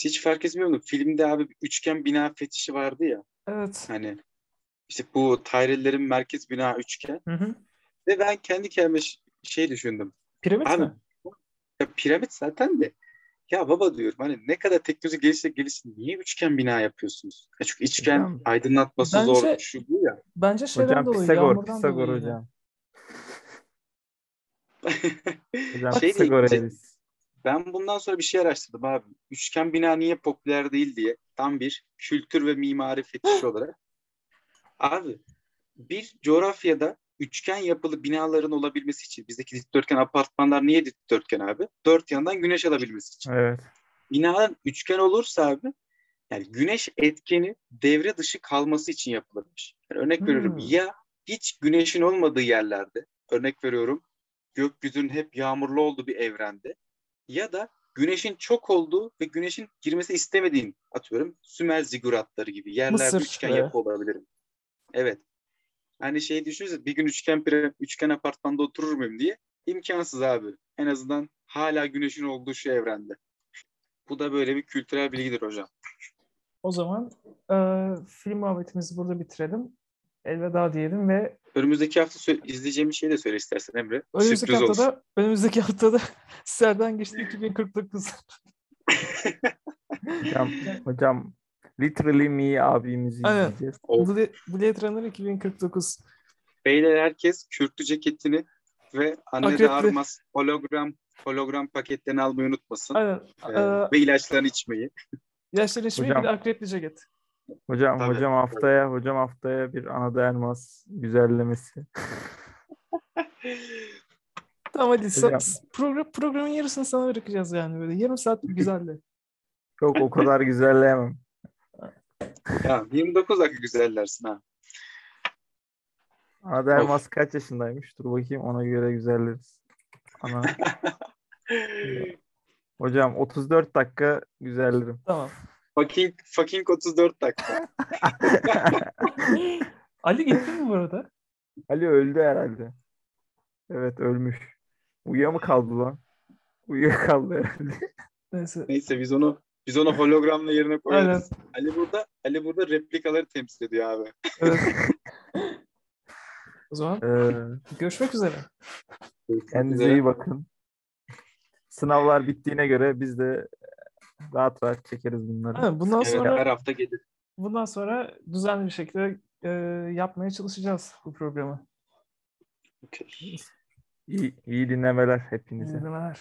hiç fark etmiyor musun? Filmde abi bir üçgen bina fetişi vardı ya. Evet. Hani işte bu Tyrell'lerin merkez bina üçgen. Hı hı. Ve ben kendi kendime şey düşündüm. Piramit Abi, mi? Ya piramit zaten de. Ya baba diyorum hani ne kadar teknoloji gelişse gelişsin niye üçgen bina yapıyorsunuz? Ya çünkü üçgen Hocam, aydınlatması bence- zor şu bu ya. Bence şeyden Hocam dolayı, Pisagor, Pisagor dolayı hocam. [laughs] Hocam şey Pisagor şey- ben bundan sonra bir şey araştırdım abi. Üçgen bina niye popüler değil diye. Tam bir kültür ve mimari fetişi [gasps] olarak. Abi bir coğrafyada üçgen yapılı binaların olabilmesi için bizdeki dikdörtgen apartmanlar niye dikdörtgen abi? Dört yandan güneş alabilmesi için. Evet. Binanın üçgen olursa abi yani güneş etkeni devre dışı kalması için yapılırmış. Yani örnek Hmm. veriyorum ya hiç güneşin olmadığı yerlerde örnek veriyorum gökyüzünün hep yağmurlu olduğu bir evrende ya da güneşin çok olduğu ve güneşin girmesi istemediğin atıyorum Sümer ziguratları gibi yerlerde Mısır üçgen yapı olabilirim. Evet. Hani şey düşünsene bir gün üçgen pire- üçgen apartmanda oturur muyum diye imkansız abi. En azından hala güneşin olduğu şu evrende. Bu da böyle bir kültürel bilgidir hocam. O zaman e, film muhabbetimizi burada bitirelim. Elveda diyelim ve Önümüzdeki hafta sö- izleyeceğimiz şeyi de söyle istersen Emre. önümüzdeki Sürpriz olsun. haftada önümüzdeki haftada [laughs] Serden geçti 2049. Hocam, hocam Literally Me abimizi Aynen. izleyeceğiz. Blade, Blade Runner 2049. beyler herkes kürklü ceketini ve Anne de Akrepli. Armas hologram hologram paketlerini almayı unutmasın. Aynen. Ee, Ee, ve ilaçlarını içmeyi. Yaşları içmeyi bir Hocam. de akrepli ceket. Hocam Tabii, hocam haftaya hocam haftaya bir Anada Elmas güzellemesi. [laughs] Tamam hadi sa- program, programın yarısını sana bırakacağız yani böyle. Yarım saat güzeldi. Yok o kadar güzelleyemem. Ya 29 dakika güzellersin ha. Anada Elmas kaç yaşındaymış? Dur bakayım ona göre güzelleriz. Ana. [laughs] Hocam 34 dakika güzellerim. Tamam. Fucking, fucking 34 dakika. [laughs] Ali gitti mi bu arada? Ali öldü herhalde. Evet ölmüş. Uyuya mı kaldı lan? Uyuya kaldı herhalde. Neyse. Neyse biz onu biz onu hologramla yerine koyarız. Aynen. Ali burada Ali burada replikaları temsil ediyor abi. Evet. [laughs] o zaman Ee, görüşmek üzere. kendinize iyi bakın. Sınavlar bittiğine göre biz de rahat rahat çekeriz bunları. Ha, bundan Evet, sonra her hafta gelir. bundan sonra düzenli bir şekilde e, yapmaya çalışacağız bu programı. Okey. İyi, iyi dinlemeler İyi hepinize. dinlemeler.